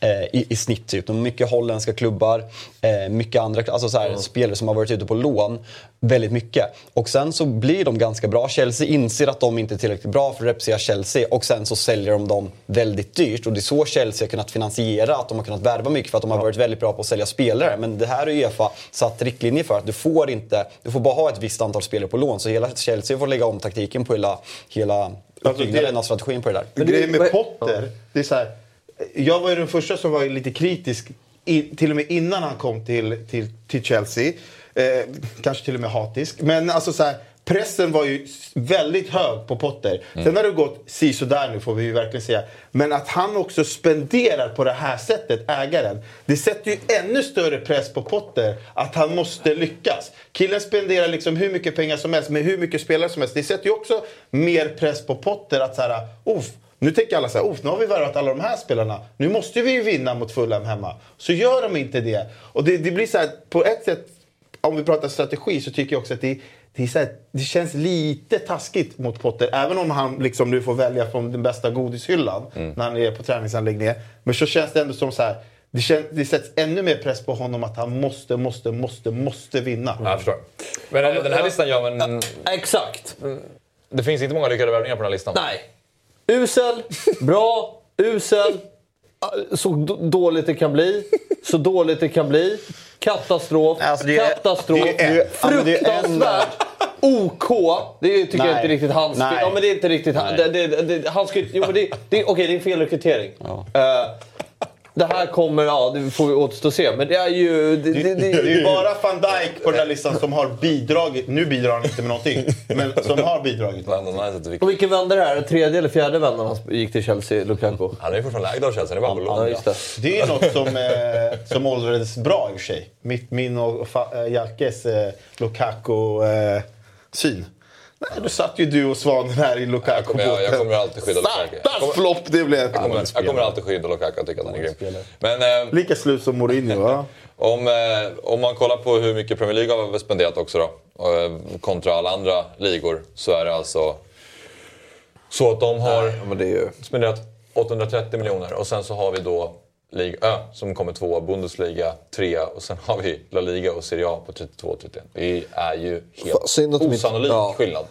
Eh, i, i snitt. Typ. Mycket holländska klubbar, eh, mycket andra alltså så här, spelare som har varit ute på lån. Väldigt mycket. Och sen så blir de ganska bra. Chelsea inser att de inte är tillräckligt bra för att representera Chelsea och sen så säljer de dem väldigt dyrt. Och det är så Chelsea har kunnat finansiera att de har kunnat värva mycket för att de har varit väldigt bra på att sälja spelare. Men det här har Uefa satt riktlinjer för att du får inte, du får bara ha ett visst antal spelare på lån. Så hela Chelsea får lägga om taktiken på hela, hela uppbyggnaden av strategin på det där. Men grejen med Potter, det är så här, jag var ju den första som var lite kritisk, i, till och med innan han kom till, till, till Chelsea. Eh, kanske till och med hatisk. Men alltså så här, pressen var ju väldigt hög på Potter. Sen har det gått sisådär nu får vi ju verkligen säga. Men att han också spenderar på det här sättet, ägaren. Det sätter ju ännu större press på Potter att han måste lyckas. Killen spenderar liksom hur mycket pengar som helst med hur mycket spelare som helst. Det sätter ju också mer press på Potter att så här, "Uff, nu tänker alla så här, "Uff, nu har vi värvat alla de här spelarna. Nu måste vi ju vinna mot Fulham hemma. Så gör de inte det. Och det, det blir så här, på ett sätt, om vi pratar strategi så tycker jag också att det, det, är så här, det känns lite taskigt mot Potter. Även om han liksom nu får välja från den bästa godishyllan när han är på träningsanläggningen. Men så känns det ändå som så här, det, känns, det sätts ännu mer press på honom att han måste, måste, måste, måste vinna. Jag förstår. Men den här listan gör man... Exakt. Det finns inte många lyckade värvningar på den här listan. Nej. Usel, bra, usel, ah, så dåligt det kan bli, så dåligt det kan bli. Katastrof, Alltså, det är- katastrof, det är- ja, fruktansvärt. OK, det tycker jag Nej. inte riktigt hans Nej. Ja, men det är inte riktigt han. Det, det, det, han jo, men det, det, Okej, det är en fel rekrytering. Eh, det här kommer, ja, det får vi återstå och se. Men det är ju... Det, det, det, Det är ju bara van Dijk på den här listan som har bidragit. Nu bidrar han inte med någonting, men som har bidragit. Och vilken vända det här? Tredje eller fjärde vändan han gick till Chelsea, Lukaku? Han är ju fortfarande ägd av Chelsea, det är bara på lån. Ja, just det. Det är något som, eh, som åldrades bra i och för sig. Mitt, min och fa- eh, Jalkes eh, Lukaku-syn. Nej, då satt ju du och Svanen här i lukaku Jag kommer, jag, jag kommer alltid skydda Lukaku. Jag kommer- flopp det blev. Jag kommer, jag kommer alltid skydda Lukaku och tycka att han är grym. Men eh, Lika slut som Mourinho, va? om, eh, om man kollar på hur mycket Premier League har spenderat också då, eh, kontra alla andra ligor, så är det alltså så att de har spenderat 830 miljoner och sen så har vi då Liga Ö som kommer tvåa, Bundesliga trea och sen har vi La Liga och Serie A på 32 och 31. Det är ju helt inte- osannolik ja. skillnad.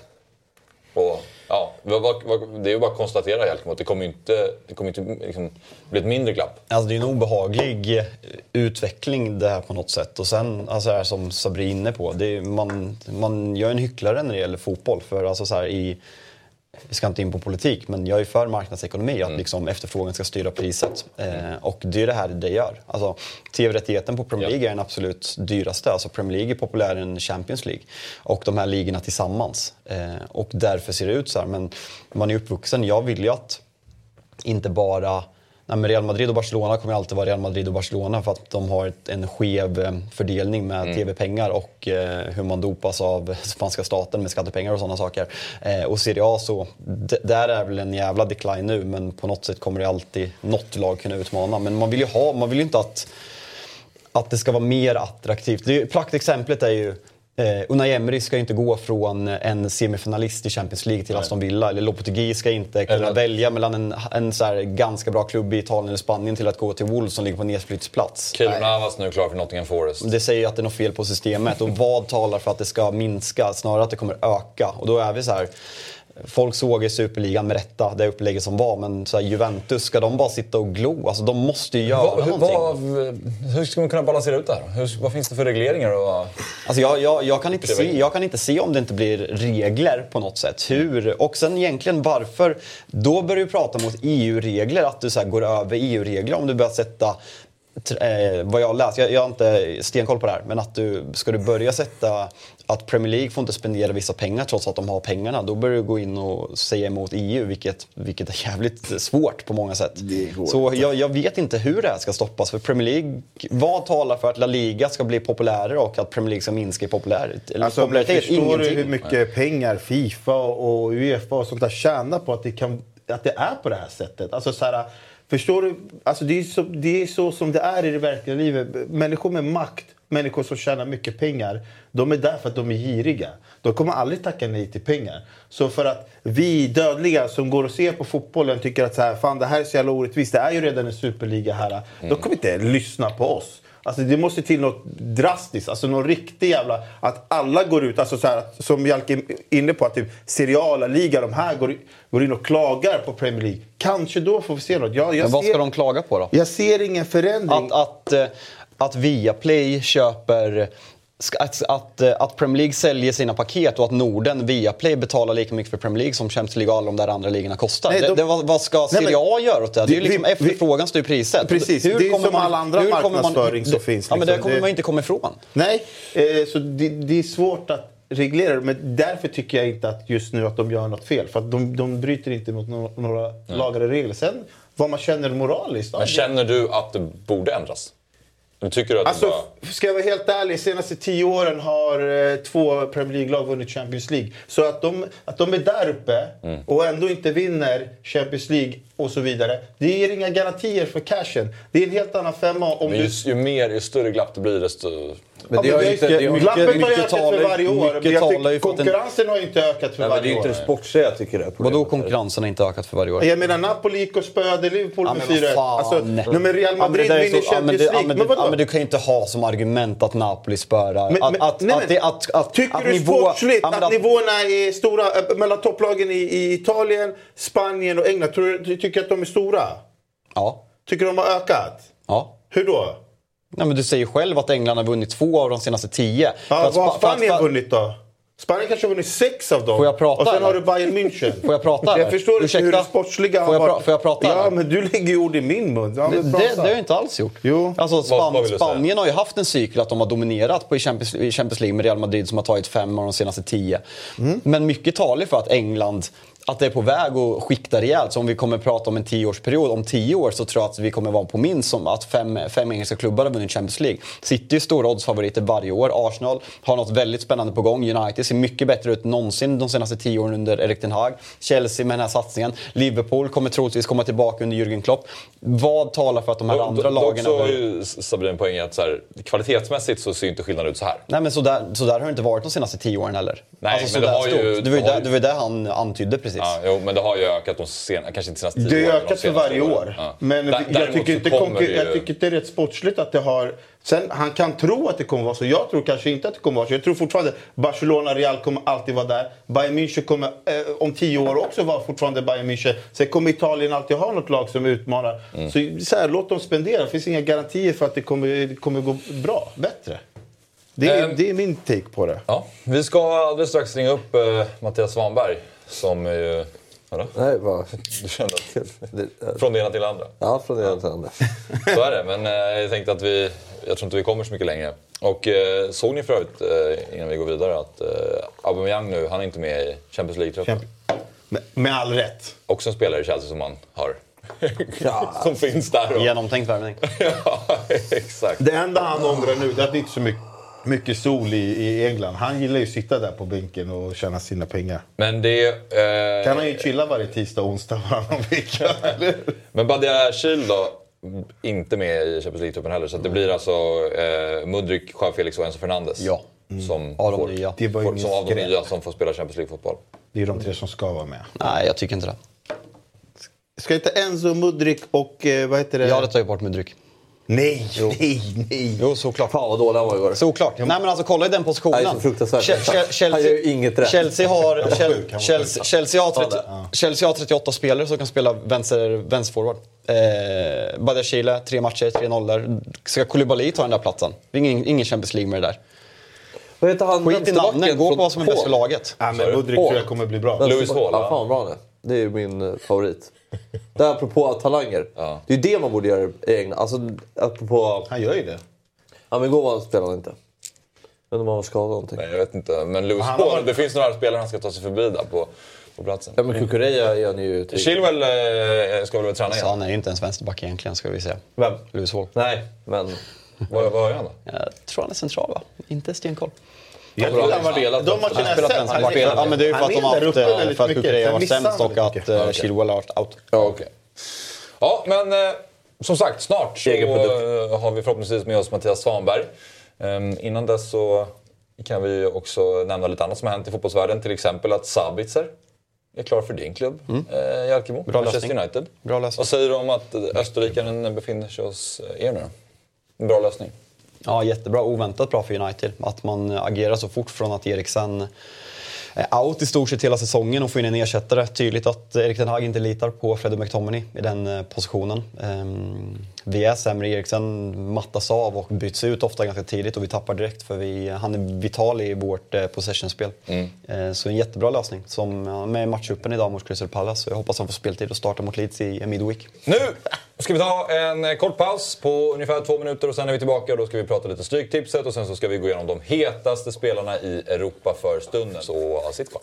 Och, ja, det är ju bara att konstatera Jalkemo att det kommer ju inte, det kommer inte liksom, bli ett mindre glapp. Alltså det är en obehaglig eh, utveckling det här på något sätt. Och sen, alltså här som Sabri är inne på, det är, man, man gör en hycklare när det gäller fotboll. För alltså så här, i, vi ska inte in på politik, men jag är för marknadsekonomi, att liksom efterfrågan ska styra priset. Eh, och det är det här det gör. Alltså, TV-rättigheten på Premier League är den absolut dyraste. Alltså Premier League är populärare än Champions League. Och de här ligorna tillsammans. Eh, och därför ser det ut så här. Men man är uppvuxen, jag vill ju att inte bara Nej, men Real Madrid och Barcelona kommer alltid vara Real Madrid och Barcelona för att de har en skev eh, fördelning med Mm. TV-pengar och eh, hur man dopas av spanska staten med skattepengar och sådana saker. Eh, och Serie A så, där är väl en jävla decline nu men på något sätt kommer det alltid något lag kunna utmana. Men man vill ju ha, man vill ju inte att att det ska vara mer attraktivt. Det är, praktexemplet är ju Eh, Unai Emery ska ju inte gå från en semifinalist i Champions League till Aston Villa. Eller Lopetegui ska inte kunna Eller- välja mellan en, en så ganska bra klubb i Italien eller Spanien till att gå till Wolves som ligger på nedflyttsplats. Keylor Navas nu klar för Nottingham Forest. Det säger att det är något fel på systemet. Och vad talar för att det ska minska? Snarare att det kommer öka. Och då är vi så här. Folk såg i Superligan med rätta det upplägget som var. Men så här, Juventus, ska de bara sitta och glo? Alltså de måste ju göra Vad- hur, någonting. vad, hur ska man kunna balansera ut det här? Hur, vad finns det för regleringar? Och, Alltså jag, jag, jag, kan inte se, jag kan inte se om det inte blir regler på något sätt. Hur? Och sen egentligen varför? Då börjar du prata mot EU-regler, att du så här går över EU-regler om du börjar sätta eh, vad jag har läst, jag, jag har inte stenkoll på det här, men att du, ska du börja sätta att Premier League får inte spendera vissa pengar trots att de har pengarna, då börjar du gå in och säga emot EU, vilket, vilket är jävligt svårt på många sätt. Så jag, jag vet inte hur det här ska stoppas, för Premier League, vad talar för att La Liga ska bli populärare och att Premier League ska minska i popularitet? Alltså, popularitet? förstår du hur mycket pengar Fifa och Uefa och sånt där tjänar på att det, kan, att det är på det här sättet? Alltså, så här, förstår du? Alltså, det, är så, det är så som det är i det verkliga livet. Människor med makt människor som tjänar mycket pengar, de är där för att de är giriga. De kommer aldrig tacka nej till pengar. Så för att vi dödliga som går och ser på fotbollen tycker att så här, fan det här är så jävla orättvist, det är ju redan en superliga här. De kommer inte lyssna på oss. Alltså det måste till något drastiskt, alltså någon riktig jävla... Att alla går ut, alltså så här, som Jalke är inne på, att typ Seriala liga, de här går, går in och klagar på Premier League. Kanske då får vi se något. Jag, jag Men vad ser, ska de klaga på då? Jag ser ingen förändring. Att, att, eh, att Viaplay köper... Att, att, eh, att Premier League säljer sina paket och att Norden, Viaplay, betalar lika mycket för Premier League som Champions League och alla de där andra ligorna kostar. Nej, de- det, det, vad, vad ska Serie A göra åt det? Det är ju liksom vi- efterfrågan styr priset. Precis, det är kommer som all andra hur marknadsföring som det, finns, Ja, men det liksom. kommer Det- man inte komma ifrån. Nej, eh, så det, det är svårt att reglera det. Men därför tycker jag inte att just nu att de gör något fel. För att de, de bryter inte mot no- några lagar och regler. Sen vad man känner moraliskt. Men känner du att det borde ändras? Nu tycker du att Alltså, bara... ska jag vara helt ärlig, de senaste tio åren har eh, två Premier League-lag vunnit Champions League. Så att de, att de är där uppe Mm. och ändå inte vinner Champions League och så vidare. Det ger inga garantier för cashen. Det är en helt annan femma om Men du... ju, ju mer, ju större glapp det blir desto... Men det Ja, har men ju inte... det- har, ju mycket ökat för talar- varje år. mycket talar tycker ju för konkurrensen har inte ökat för nej, men det är varje inte år. det sportsliga jag tycker det är. Vadå konkurrensen har inte ökat för varje år? Jag menar Napoli gick och spöade Liverpool Ja, med men vad 4-1. fan. Alltså, nej, men Real Madrid vinner Champions League. men Men det- ja, vadå? men du kan ju inte ha som argument att Napoli spörar. Att, Tycker att du sportsligt att, nivåerna är stora äh, mellan topplagen i, Italien, Spanien och England? Tror du, du tycker att de är stora? Ja. Tycker de har ökat? ja. Hur då? Nej, men du säger själv att England har vunnit två av de senaste tio. Ja, vad har Spanien vunnit då? Spanien kanske har vunnit sex av dem. Får jag prata, Och sen eller? har du Bayern München. Får jag prata, Jag eller? förstår inte Ursäkta? hur det sportsliga Får jag har pra- får jag prata, Ja, eller? men du lägger ord i min mun. Ja, Det, det, det har jag inte alls gjort. Jo. Alltså, Vad- Span- vad säga? Spanien har ju haft en cykel att de har dominerat på i Champions, i Champions League med Real Madrid som har tagit fem av de senaste tio. Mm. Men mycket talar för att England att det är på väg att skikta rejält. Så om vi kommer prata om en tioårsperiod, om tio år så tror jag att vi kommer vara på minst som att fem, fem engelska klubbar har vunnit Champions League. City är stora oddsfavoriter varje år. Arsenal har något väldigt spännande på gång. United ser mycket bättre ut någonsin de senaste tio åren under Erik Ten Hag. Chelsea med den här satsningen. Liverpool kommer troligtvis komma tillbaka under Jürgen Klopp. Vad talar för att de här Dock- andra dock lagen... så har ju Sabine en poäng att så här, kvalitetsmässigt så ser ju inte skillnaden ut så här. Nej men så där, så där har det inte varit de senaste tio åren heller. Nej, alltså, men det har ju- stort. Det var ju det ju- det, var det han antydde precis. Ja, jo, men det har ju ökat de senaste, kanske inte senaste tio Det har åren, ökat för varje åren. år. Ja. Men Dä- jag, tycker inte ju- jag tycker inte det är rätt sportsligt att det har... Sen, han kan tro att det kommer vara så. Jag tror kanske inte att det kommer vara så. Jag tror fortfarande Barcelona, Real kommer alltid vara där. Bayern München kommer eh, om tio år också vara fortfarande Bayern München. Sen kommer Italien alltid ha något lag som utmanar. Mm. Så, så här, låt dem spendera. Det finns inga garantier för att det kommer, det kommer gå bra, bättre. Det är, Ehm. det är min take på det. Ja, vi ska alldeles strax ringa upp eh, Mattias Svanberg som är ju... Vadå? Nej, bara... Du kände att... Från det ena till det andra. Ja, från det ena till det andra. Så är det, men eh, jag tänkte att vi... Jag tror inte vi kommer så mycket längre. Och eh, såg ni för övrigt, eh, innan vi går vidare, att eh, Aubameyang nu, han är inte med i Champions League-truppen. Med, med all rätt. Också en spelare i Chelsea som man har. som finns där. Och... Genomtänkt värvning. ja, exakt. Det enda han ångrar nu det är att det inte så mycket, mycket sol i, i England. Han gillar ju att sitta där på bänken och tjäna sina pengar. Men det... Eh, Kan han ju chilla varje tisdag och onsdag varannan vecka. eller? Men Badia Kil då, inte med i Champions League-truppen heller. Så att det blir alltså eh, Mudryk, Joao Felix och Enzo Fernandes. Ja. Som, Av de får, nya. Det var får, som av de nya som får spela Champions League-fotboll. Det är de tre som ska vara med. Nej, jag tycker inte det. Ska inte Enzo, Mudrik och eh, vad heter det? Jag hade tagit bort med Nej, nej, nej. Jo, såklart. Fan vad dålig han var igår. Såklart. Nej men alltså kolla i den positionen. Nej, så fruktansvärt. Che- Che- Chelsea, Han gör ju inget rätt. Chelsea har, Chelsea. Chelsea, har 30, Ja, Chelsea har 38 spelare som kan spela vänster, vänsterforward. Eh, Badiashile, tre matcher, tre nollor. Ska Koulibaly ta den där platsen? Det är ingen, ingen Champions League med det där. Vad heter han Skit i namnen, gå på vad som är bäst för laget. Är men det. Mudrik tror jag kommer bli bra. Louis Hall, Ja, fan bra är. Det är ju min eh, favorit. Det är apropå talanger. Ja. Det är ju det man borde göra i England. Alltså, apropå... Han gör ju det. Ja, men igår spelade han inte. Jag inte om han var skadad någonting. Nej, jag vet inte. Men har Hall, varit- det finns några spelare han ska ta sig förbi där på, på platsen. Ja, men Kukureya är han ju... till- Chilwell eh, ska väl träna Så igen? han är ju inte ens vänsterback egentligen ska vi säga. Vem? Lewis Hall. Nej, men... Vad, vad gör han då? Jag tror han är central va? Inte stenkoll. Jag tror Han har spelat. De matcherna jag sett, han spelar- Ja, men det är ju för att de haft, eh, för att. Kukureya var sämst och att eh. Chilwell har varit out. Ja, okej. Ja, men eh, som sagt, snart så har vi förhoppningsvis med oss Mattias Svanberg. Ehm, innan dess så kan vi också nämna lite annat som har hänt i fotbollsvärlden. Till exempel att Sabitzer är klar för din klubb, mm. eh, Jalkemo, Bra Manchester lösning. United. Bra lösning. Vad säger du om att österrikaren befinner sig hos er nu bra lösning. Ja, jättebra. Oväntat bra för United. Att man agerar så fort från att Eriksen är out i stort sett hela säsongen och får in en ersättare. Tydligt att Erik Ten Hag inte litar på Freddie McTominay i den eh, positionen. Ehm, vi är sämre. Eriksen mattas av och byts ut ofta ganska tidigt och vi tappar direkt för vi, han är vital i vårt eh, possessionspel. Mm. Eh, så en jättebra lösning som med matchuppen idag mot Crystal Palace. Så jag hoppas han får speltid och starta mot Leeds i midweek. Nu ska vi ta en eh, kort paus på ungefär två minuter och sen är vi tillbaka och då ska vi prata lite Stryktipset och sen så ska vi gå igenom de hetaste spelarna i Europa för stunden. Så sitt kvar.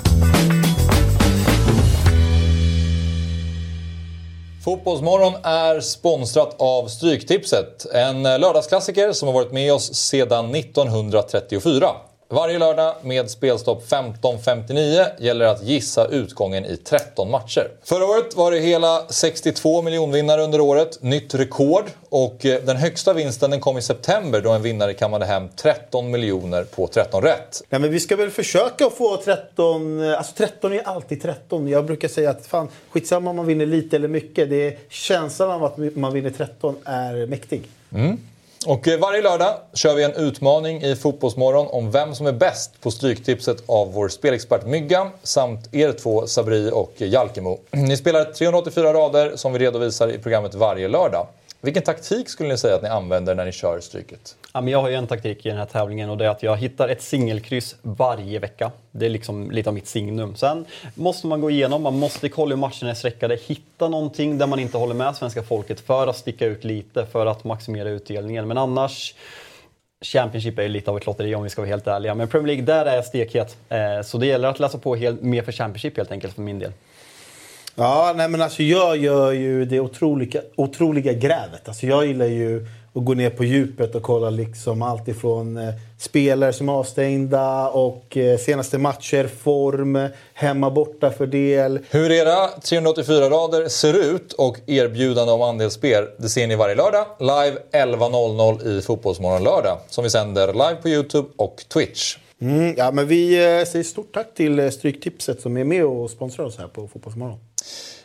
Fotbollsmorgon är sponsrat av Stryktipset. En lördagsklassiker som har varit med oss sedan 1934. Varje lördag med spelstopp 15.59 gäller att gissa utgången i 13 matcher. Förra året var det hela 62 miljonvinnare under året, nytt rekord. Och eh, den högsta vinsten den kom i september då en vinnare kammade hem 13 miljoner på 13 rätt. Nej, men vi ska väl försöka få 13... Alltså 13 är alltid 13. Jag brukar säga att fan, skitsamma om man vinner lite eller mycket. Det är känslan av att man vinner 13 är mäktig. Mm. Och eh, varje lördag kör vi en utmaning i Fotbollsmorgon om vem som är bäst på Stryktipset av vår spelexpert Myggan samt er två Sabri och eh, Jalkemo. Ni spelar 384 rader som vi redovisar i programmet varje lördag. Vilken taktik skulle ni säga att ni använder när ni kör Stryket? Ja, men jag har ju en taktik i den här tävlingen och det är att jag hittar ett singelkryss varje vecka. Det är liksom lite av mitt signum. Sen måste man gå igenom, man måste kolla hur matcherna är sträckade, hitta någonting där man inte håller med svenska folket för att sticka ut lite, för att maximera utdelningen. Men annars Championship är ju lite av ett lotteri om vi ska vara helt ärliga. Men Premier League, där är jag stekhet. Eh, så det gäller att läsa på mer för Championship helt enkelt för min del. Ja, nej men alltså jag gör ju det otroliga, otroliga grävet. Alltså jag gillar ju att gå ner på djupet och kolla liksom allt ifrån eh, spelare som är avstängda och eh, senaste matcher, form, hemma borta fördel. Hur era 384 rader ser ut och erbjudande om andelsspel, det ser ni varje lördag live 11.00 i Fotbollsmorgon lördag som vi sänder live på Youtube och Twitch. Mm, ja, men vi eh, säger stort tack till eh, Stryktipset som är med och sponsrar oss här på Fotbollsmorgon.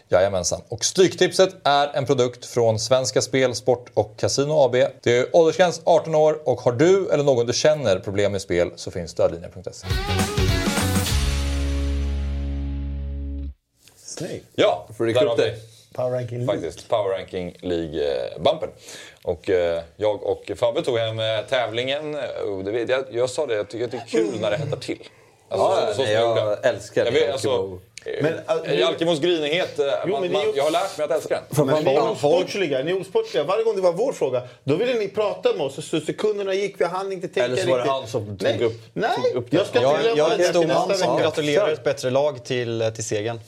Jajamensan. Och Stryktipset är en produkt från Svenska Spel, Sport och Casino AB. Det är åldersgräns 18 år och har du eller någon du känner problem med spel så finns stödlinjen.se. Snyggt. Ja, Får rycka upp dig? Power Ranking League. faktiskt Power Ranking League-bumpen. Och eh, jag och Fabbe tog hem eh, tävlingen. Jag sa det, jag tycker att det är kul när det hettar till. Alltså, Ja, så- så nej, jag jag gjorde. älskar jag vet, Jalkemo. alltså, Men, äh, Jalkemos grinighet, eh, Jo, man, man, ju- jag har lärt mig att älska den. Men ni är osportsliga. Ni är osportsliga. Varje gång det var vår fråga, då ville ni prata med oss. Så sekunderna gick, vi hann inte tänka Eller så var det riktigt. han som tog Nej. upp- Nej, tog upp det. jag ska inte Jag, jag är det en stor till man nästa som vecka. gratulerar ett bättre lag till, till segern.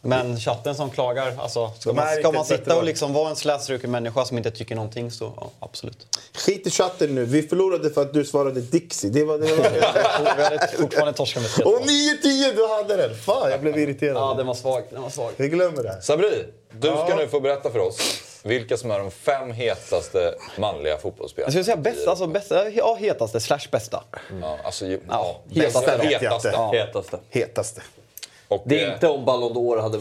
Men chatten som klagar, alltså, ska man, ska man sitta och liksom vara en slätstruken människa som inte tycker någonting så ja, absolut. Skit i chatten nu. Vi förlorade för att du svarade Dixie. Det var det. Var Vi hade fortfarande torskat med 3-2. Och 9-10, du hade den! Fan, jag blev irriterad. Ja, den var svag. Den var svag. Vi glömmer det. Sabri, du ska Ja. nu få berätta för oss vilka som är de fem hetaste manliga Jag fotbollsspelarna. skulle säga bästa, alltså bästa, ja hetaste slash bästa. Ja, alltså, ju- Ja, ja, hetaste hetaste. Ja. Hetaste. Hetaste. Och, Det är eh, inte om Ballon d'Or hade...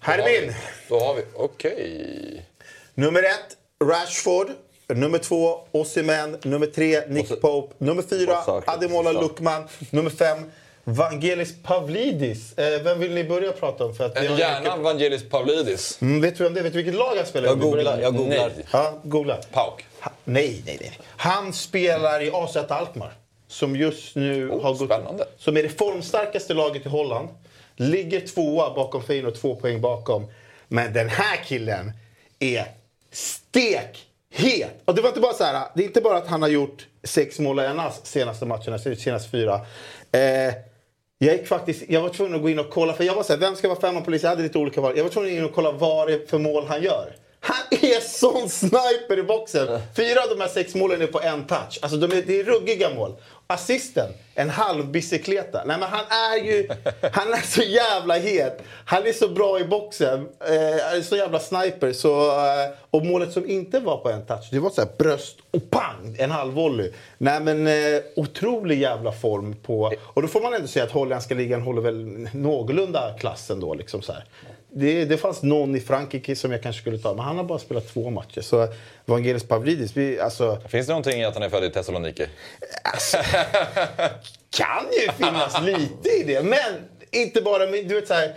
Här är min. Då har vi, okej. Nummer ett, Rashford. Nummer två, Osimhen. Nummer tre, Nick så- Pope. Nummer fyra. Ademola. Lukman. Nummer fem, Vangelis Pavlidis. Eh, vem vill ni börja prata om? För att vi har Gärna mycket- Vangelis Pavlidis. Mm, vet du om det? Vet du vilket lag han spelar i? Jag googlar. Jag googlar. Nej. Ja, googla. Pauk. Ha, nej, nej, nej. Han spelar i AZ Alkmaar. Som just nu Oh, har gått... spännande. Som är det formstarkaste laget i Holland. Ligger tvåa bakom Feyenoord, två poäng bakom. Men den här killen är stekhet! Och det var inte bara så här, det är inte bara att han har gjort sex mål i senaste matcherna, senaste fyra. Eh, jag gick faktiskt, jag var tvungen att gå in och kolla, för jag var så här, vem ska vara femman polis? Jag hade lite olika val. Jag var tvungen att gå in och kolla vad det är för mål han gör. Han är sån sniper i boxen. Fyra av de här sex målen är på en touch. Alltså de är, det är ruggiga mål. Assisten, en halv bicykleta. Nej men han är ju... Han är så jävla het. Han är så bra i boxen. Eh, så jävla sniper. Så, eh, och målet som inte var på en touch, det var så här bröst och pang! En halv volley. Nej men eh, otrolig jävla form på... Och då får man ändå säga att holländska ligan håller väl någorlunda klassen då. Liksom så här. Det, det fanns någon i Frankrike som jag kanske skulle ta, men han har bara spelat två matcher. Så Vangelis Pavlidis, vi, alltså... Finns det någonting i att han är född i Thessaloniki? kan ju finnas lite i det, men inte bara... Men du vet, så här,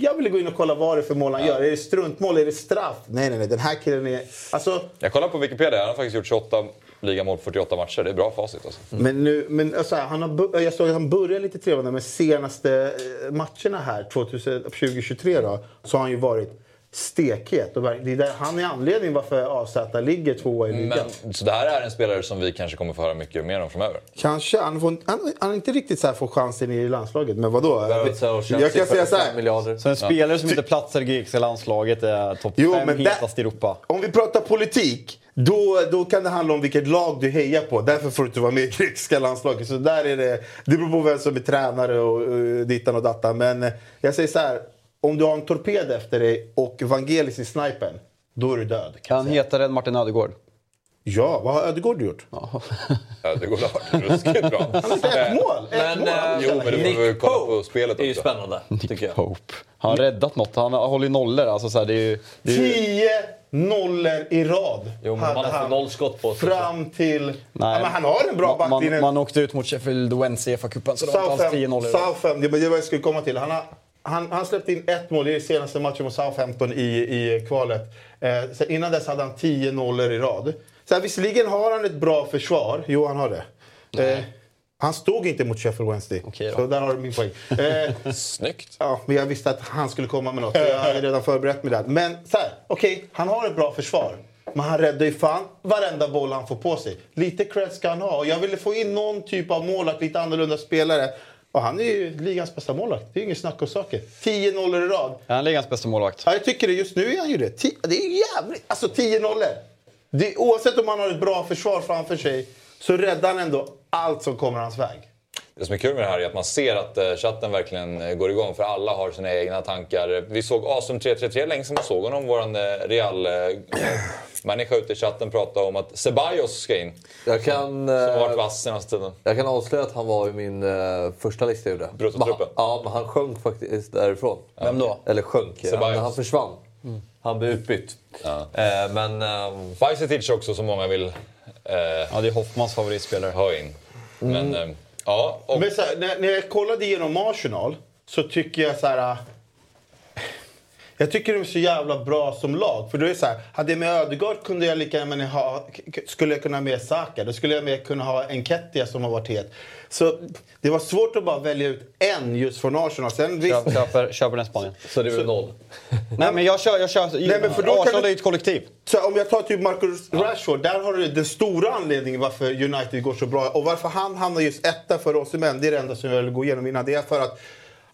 jag ville gå in och kolla vad det är för mål han gör. Är det struntmål? Är det straff? Nej, nej, nej. Den här killen är... Alltså, Jag kollar på Wikipedia, han har faktiskt gjort 28 ligamål på 48 matcher. Det är bra facit alltså. Mm. Men, nu, men alltså, han har, jag såg att han började lite trevande men senaste eh, matcherna här 2023 då, så har han ju varit stekhet. Och det är där, han är anledningen varför AZ ligger tvåa i ligan. Men, så det här är en spelare som vi kanske kommer få höra mycket mer om framöver? Kanske. Han, får, han, han har inte riktigt så här får chansen i landslaget, men vadå? Och Jag kan säga så här. miljarder. Så en spelare som inte platsar i grekiska landslaget är topp Jo, 5 men där- hetast i Europa. Om vi pratar politik, då, då kan det handla om vilket lag du hejar på. Därför får du inte vara med i grekiska landslaget. Så där är det, det beror på vem som är tränare och uh, dittan och dattan. Men eh, jag säger så här. Om du har en torped efter dig och Vangelis i snipern, då är du död. Kan han hetare än Martin Ödegård? Ja, vad har Ödegård gjort? Ja, det går klart. Ruskigt bra. Han har ett mål. Ett Men, mål. eh, Jo, men du får väl kolla på spelet Det är ju spännande, tycker jag. Pope. Har han räddat något? Han har hållit nollor. Alltså, så här, det är ju, det är ju... Tio nollor i rad Jo, men hade man har han noll skott på sig. Fram till... Nej. Ja, men han har en bra man, backlinje. man, man åkte ut mot Sheffield Wednesday i FA-cupen, så det var inte alls 10 Southam, nollor. Southam, det var det jag skulle komma till. Han, har, han, han släppte in ett mål i senaste matchen mot Southampton i, i kvalet. Eh, innan dess hade han 10 nollor i rad. Så här, visserligen har han ett bra försvar. Jo, han har det. Eh, han stod inte mot Sheffield Wednesday. Okej så där har du min poäng. Eh, Snyggt. Ja, men jag visste att han skulle komma med något. Jag hade redan förberett mig där. Men så här, okej, han har ett bra försvar. Men han räddar ju fan varenda boll han får på sig. Lite cred ska han ha. Och jag ville få in någon typ av målvakt, lite annorlunda spelare. Och han är ju ligans bästa målvakt. Det är inget snack om saker. 10 nollor i rad. Är han ligans bästa målvakt? Ja, jag tycker det. Just nu är han ju det. Det är jävligt... Alltså 10 nollor. Oavsett om han har ett bra försvar framför sig så räddar han ändå allt som kommer hans väg. Det som är kul med det här är att man ser att eh, chatten verkligen eh, går igång för alla har sina egna tankar. Vi såg Asum 333 länge sedan man såg honom, våran eh, real människa ute i chatten prata om att Ceballos ska in. Jag kan, Som har varit vass senaste tiden. jag kan avslöja att han var i min eh, första lista jag gjorde. Bruttotruppen? Men Ja, men han sjönk faktiskt därifrån. Vem då? Eller sjönk. Han, han försvann. Han blev utbytt. Eh, men... ehm, Bajsetic också som många vill eh, Ja, det är Hoffmans favoritspelare. ha in. Men eh, ja, och, Men så här, när, när jag kollade igenom Arsenal så tycker jag så här... Äh, jag tycker de är så jävla bra som lag. För då är det så här, hade jag med Ödegaard kunde jag lika gärna ha, skulle jag kunna ha med Saka. Då skulle jag med kunna ha Enketia som har varit het. Så det var svårt att bara välja ut en just från Arsenal. Sen visst, Köp, köper, köper den Spanien. så det blev noll. Nej, men jag kör... Jag kör Nej, men för då kan Arsenal du- är ju ett kollektiv. Så om jag tar typ Marcus Rashford, där har du den stora anledningen varför United går så bra. Och varför han hamnar just etta för oss män, det är det enda som jag vill gå igenom innan. Det är för att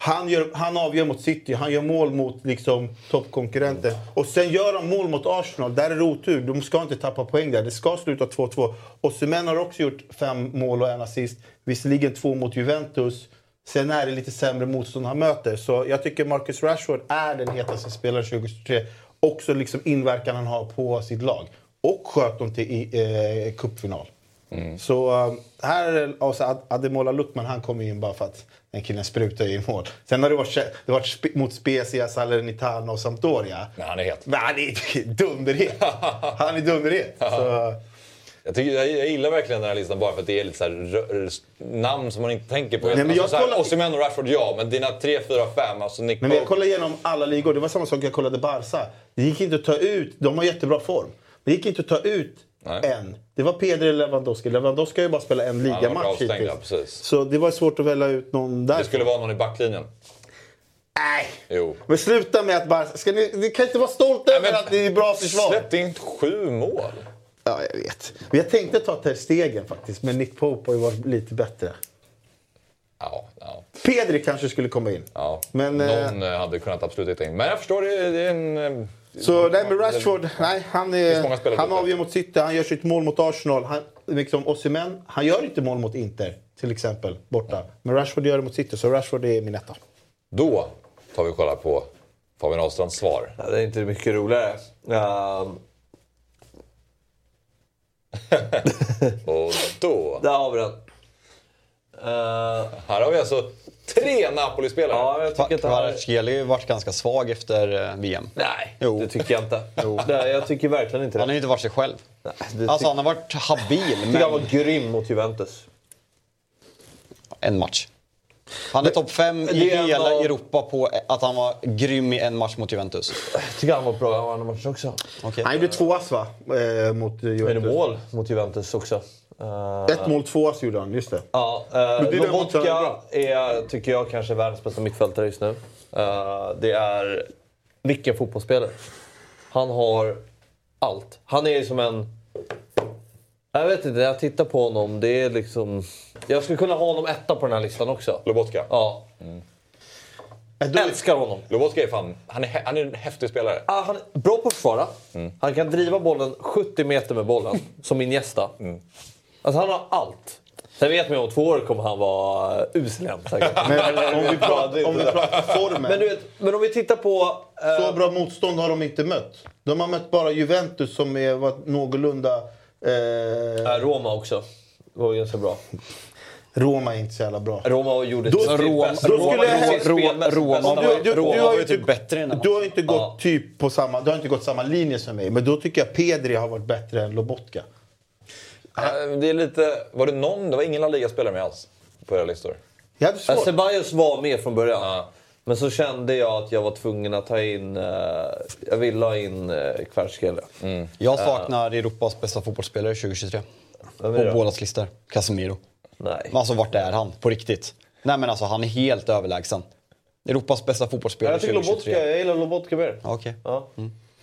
han, gör, han avgör mot City, han gör mål mot liksom, toppkonkurrenter. Och sen gör han mål mot Arsenal, där är det otur. De ska inte tappa poäng där, det ska sluta 2-2. Och Semen har också gjort fem mål och en assist. Visserligen två mot Juventus. Sen är det lite sämre motstånd han möter. Så jag tycker Marcus Rashford är den hetaste spelaren 2023. Också liksom inverkan han har på sitt lag. Och sköt dem till i, eh, cupfinal. Så eh, här är alltså Ad- Ademola Luckman, han kom in bara för att den killen sprutar i mål. Sen har det varit, det varit spe- mot Spezia, Salernitana och Sampdoria. men han är het. Men han är dunderhet. Han är dunderhet. Så, Jag, tycker, jag, jag gillar verkligen den här listan bara för att det är lite så här, namn som man inte tänker på. Nej, men jag alltså, så här, kollar- Osimhen och Rashford, ja. Men dina 3, 4, 5, alltså Nick Men jag kollade igenom alla ligor. Det var samma sak jag kollade Barca. Det gick inte att ta ut. De har jättebra form. Det gick inte att ta ut Nej. en. Det var Pedri eller Lewandowski. Lewandowski har ju bara spelat en ligamatch hittills. Så det var svårt att välja ut någon där. Det skulle vara någon i backlinjen. Nej! Jo. Men sluta med att Barca... Ska ni, ni kan inte vara stolta över att det är bra försvar. Släppte in sju mål. Ja, jag vet. Men jag tänkte ta Ter Stegen faktiskt, men Nick Pope har ju varit lite bättre. Ja, ja. Pedri kanske skulle komma in. ja. Men, eh, Någon eh, hade kunnat absolut hitta in. Men jag förstår, det, det är en... Så nej, men Rashford, nej, han, är, han avgör mot City, han gör sitt mål mot Arsenal. Han, liksom, Osimhen, han gör inte mål mot Inter, till exempel, borta. Men Rashford gör det mot City, så Rashford är min etta. Då tar vi och kollar på Fabian Ahlstrands svar. Ja, det är inte mycket roligare. Ehm, Och då... där har vi den. Uh, Här har vi alltså tre Napoli-spelare. ja, jag tycker. Kvaratskhelia har ju varit ganska svag efter eh, VM. Nej, Jo. det tycker jag inte. Nej, jag tycker verkligen inte det. Han har ju inte varit sig själv. Nej, Alltså han har varit habil, jag tycker han var men grym mot Juventus. en match. Han är topp fem i det är hela ändå- Europa på att han var grym i en match mot Juventus. Jag tycker han var bra i andra matchen också. Okej. Han gjorde två ass va? Eh, mot Men det Juventus. mål mot Juventus också. Eh, Ett mål, två ass gjorde han, just det. Ja, det är Lobotka är, tycker jag, kanske världens bästa mittfältare just nu. Eh, det är... Vilken fotbollsspelare. Han har allt. Han är som en... Jag vet inte, när jag tittar på honom, det är liksom... Jag skulle kunna ha honom etta på den här listan också. Lobotka. Ja. Eh, då- Älskar honom. Lobotka är fan... Han är, han är en häftig spelare. Ah, han är bra på att försvara. Han kan driva bollen 70 meter med bollen, som Iniesta. Alltså han har allt. Sen vet man ju om två år kommer han vara usel igen. Men om vi pratar, om vi pratar formen. Men, du vet, men om vi tittar på... eh, Så bra motstånd har de inte mött. De har mött bara Juventus som är var någorlunda... Eh, Roma också. Det var ganska bra. Roma är inte så jävla bra. Roma gjorde Då- sitt Roma- då skulle jag Roma- Roma var- Du, du, Roma du, har ju typ inte, bättre här du har inte gått Ja. typ på samma, du har inte gått samma linje som mig. Men då tycker jag Pedri har varit bättre än Lobotka. Eh, Det är lite... Var det någon... Det var ingen La Liga-spelare med alls på era listor. Jag Ja, svårt. Ceballos var med från början. Ja. Men så kände jag att jag var tvungen att ta in... eh, jag ville ha in uh, Kvaratskhelia. Jag saknar Europas bästa fotbollsspelare 2023. Vem är På då? bådas listor. Casemiro. Nej. Men alltså vart är han? På riktigt. Nej men alltså han är helt överlägsen. Europas bästa fotbollsspelare Jag tycker Lobotka, 2023. jag gillar Lobotka mer. Okej. Ja.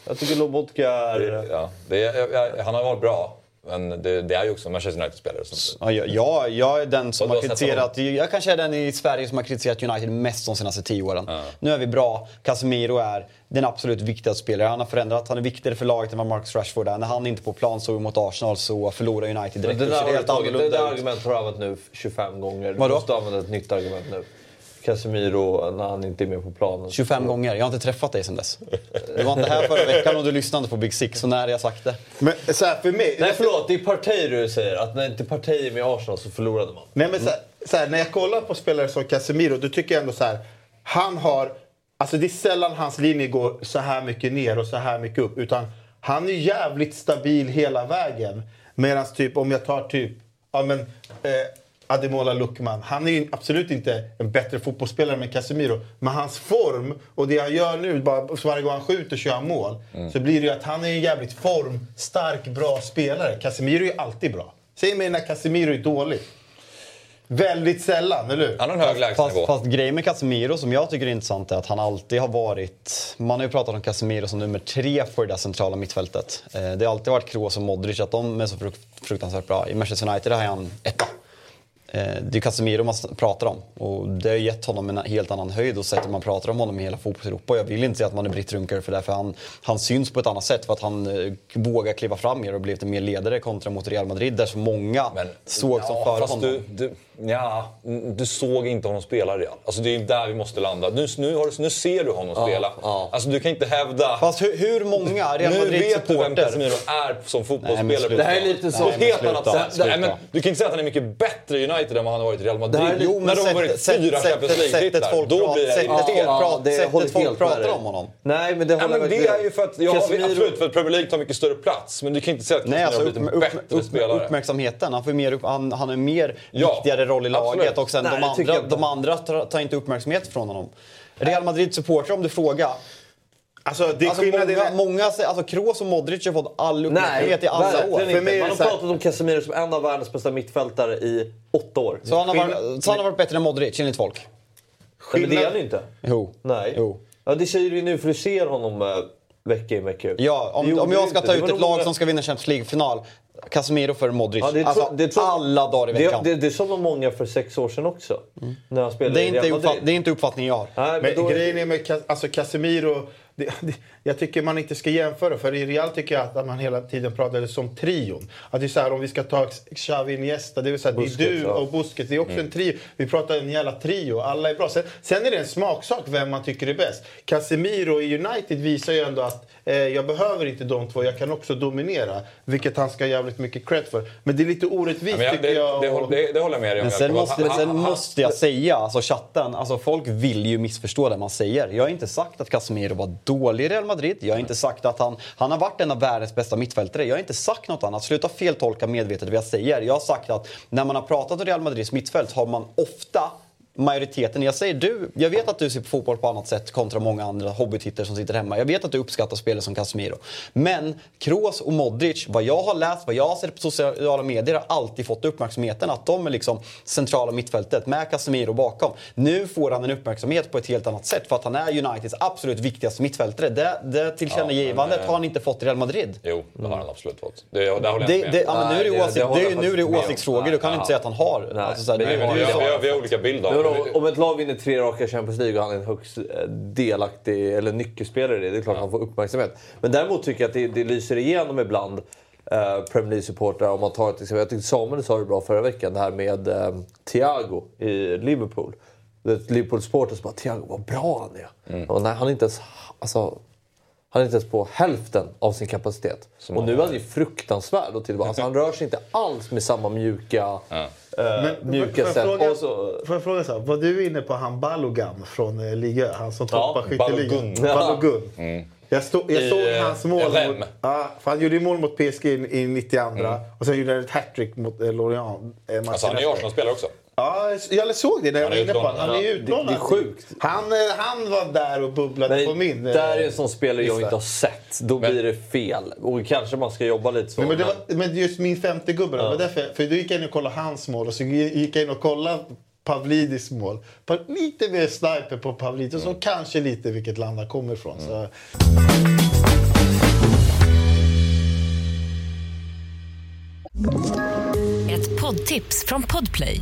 Jag tycker Lobotka är... Ja, det är, jag- jag- han har varit bra. Men det, det är ju också Manchester United-spelare. Ja, jag, jag, jag är den som har kritiserat, jag kanske är den i Sverige som har kritiserat United mest de senaste tio åren. Nu är vi bra. Casemiro är den absolut viktigaste spelaren. Han har förändrat, han är viktigare för laget än vad Marcus Rashford är. När han inte är på plan så mot Arsenal så förlorar United Men direkt. det Det där, det där argumentet har du använt nu 25 gånger. Du Vadå? måste använda ett nytt argument nu. Casemiro när han inte är med på planen. 25 gånger. Jag har inte träffat dig sedan dess. Du var inte här förra veckan och du lyssnade på Big Six, så när har jag sagt det? Men så här, för mig... Nej förlåt, det är Partey du säger. Att när inte Partey är med i Arsenal så förlorade man. Nej, men så här, så här, när jag kollar på spelare som Casemiro, då tycker jag ändå så här. Han har... Alltså det är sällan hans linje går så här mycket ner och så här mycket upp. Utan han är jävligt stabil hela vägen. Medan typ, om jag tar typ... Ja, men, eh, Ademola Luckman. Han är ju absolut inte en bättre fotbollsspelare än Casemiro. Men hans form och det han gör nu, bara varje gång han skjuter gör han mål. Så blir det ju att han är en jävligt formstark, bra spelare. Casemiro är ju alltid bra. Säg mig när Casemiro är dålig. Väldigt sällan, eller hur? Han har en hög Fast, lägstanivå. fast grejen med Casemiro som jag tycker är intressant är att han alltid har varit... Man har ju pratat om Casemiro som nummer tre på det där centrala mittfältet. Eh, det har alltid varit Kroos och Modric, att de är så frukt, fruktansvärt bra. I Manchester United är han etta. Eh, det är Casemiro man pratar om och det har gett honom en helt annan höjd och sättet man pratar om honom i hela fotbolls-Europa. Jag vill inte säga att man är Britt Runkare för det, för han, han syns på ett annat sätt för att han eh, vågar kliva fram mer och blivit en mer ledare kontra mot Real Madrid där så många såg som före honom. Du, du, ja, du såg inte honom spela redan. Alltså det är där vi måste landa. Nu, nu, har nu ser du honom Ja, spela. ja. Alltså du kan inte hävda... Fast hur, hur många Real nu vet du vem. Casemiro är som Nej, fotbollsspelare. sluta. Det här är lite så- På Nej, helt annat sätt. Nej, men, du kan inte säga att han är mycket bättre i United än vad han har varit i Real Madrid. Här är- Jo, men När de har sätt- fyra Champions League-titlar, då blir sättet folk pratar- det sättet folk om honom. Nej, men det håller jag det är ju för att, ja, absolut, för att Premier League tar mycket större plats. Men du kan inte säga att Nej, Casemiro alltså har upp, blivit en bättre spelare. uppmärksamheten. Han, får mer, viktigare roll i laget absolut. och sen Nej, de, andra, de andra tar, inte uppmärksamhet från honom. Real Madrid-supportrar om du frågar. Alltså, det är Alltså, skillnad. många, i- många, alltså Kroos och Modric har fått all uppmärksamhet i alla år. För mig är Man har pratat om Casemiro som en av världens bästa mittfältare i åtta år. Så han, har varit, så han har varit bättre än Modric enligt folk? Nej, men det är han ju inte. Jo. Nej. Jo. Ja, det säger du nu för du ser honom eh, vecka in vecka ut. Ja, om, gjorde om jag ska ta ut ett lag många- som ska vinna Champions League-final. Casemiro för Modric. Ja, det tror- alltså, det tror- alla dagar i Det, veckan. det, det sa nog många för sex år sedan också. När han spelade Det är, inte uppfatt, det är inte uppfattningen jag har. Nej, men Men då, grejen är med alltså Casemiro, det, det, jag tycker man inte ska jämföra. För i Real tycker jag att man hela tiden pratade som trion. Att det är så här, om vi ska ta Xavi Iniesta, det vill säga Busquets, det är du och Busquets. Det är också Mm. en trio. Vi pratar en jävla trio. Alla är bra. Sen, sen är det en smaksak vem man tycker är bäst. Casemiro i United visar ju ändå att eh, jag behöver inte de två. Jag kan också dominera. Vilket han ska ha jävligt mycket cred för. Men det är lite orättvist Ja, men jag- tycker det- jag. det håller- det- det håller jag med dig om, Men sen, måste, Han- sen måste jag säga, alltså chatten, alltså folk vill ju missförstå det man säger. Jag har inte sagt att Casemiro var dålig i Real Madrid. Jag har inte sagt att han, han har varit en av världens bästa mittfältare. Jag har inte sagt något annat. Sluta feltolka medvetet vad jag säger. Jag har sagt att när man har pratat om Real Madrids mittfält har man ofta majoriteten, jag säger du, jag vet att du ser på fotboll på annat sätt kontra många andra hobbytittare som sitter hemma. Jag vet att du uppskattar spelare som Casemiro. Men Kroos och Modric, vad jag har läst, vad jag har sett på sociala medier har alltid fått uppmärksamheten. Att de är liksom centrala mittfältet med Casemiro bakom. Nu får han en uppmärksamhet på ett helt annat sätt för att han är Uniteds absolut viktigaste mittfältare. Det, det tillkännagivandet men, eh, har han inte fått i Real Madrid. Jo, det har han absolut fått. Det, där håller jag Det, med. det, ja, men nu är det, Nej, det- åsikt, det det, nu är det om. åsiktsfrågor. Du kan inte säga att han har. Nej, Alltså, så här, men det, det det, var- är ju vi, har, vi har olika bild vadå, om ett lag vinner tre raka Champions League och han är en högst eh, delaktig eller nyckelspelare i det, det är klart han får uppmärksamhet. Men däremot tycker jag att det, det lyser igenom ibland eh, Premier League-supportrar. Om man tar ett exempel, jag tyckte Samuel sa det bra förra veckan, det här med eh, Thiago i Liverpool. Det- Liverpool supporters bara “Thiago, vad bra han är”. Och nej, han är inte ens... Alltså, han är inte ens på hälften av sin kapacitet. och nu är han ju fruktansvärd. Och till, alltså, han rör sig inte alls med samma mjuka, eh, mjuka får, jag sätt. fråga, så, får jag fråga så här, var du inne på han Balogan från eh, Liga Han som Ja, toppar skytteligan? Balogun. Balogun. Jag, stod, jag I, såg eh, hans mål. Mot, ja, för han gjorde mål mot PSG i, i 92 och sen gjorde han ett hattrick mot eh, Lorient. Eh, Alltså, han är ju. Arsenal-spelare också. Ja, jag såg det när jag var är inne på honom. Han är utlånad. det är sjukt. Han, eh, han var där och bubblade Nej, på min eh, där är en sån spelare jag inte har sett. Då blir det fel. Och kanske man ska jobba lite så. Nej, men, det var, men just min femte gubbe, då, Ja. var därför, för då gick jag in och kollade hans mål och så gick jag in och kollade Pavlidis mål. Lite mer sniper på Pavlidis och så Mm. kanske lite vilket land han kommer ifrån. Så. Ett poddtips från Podplay.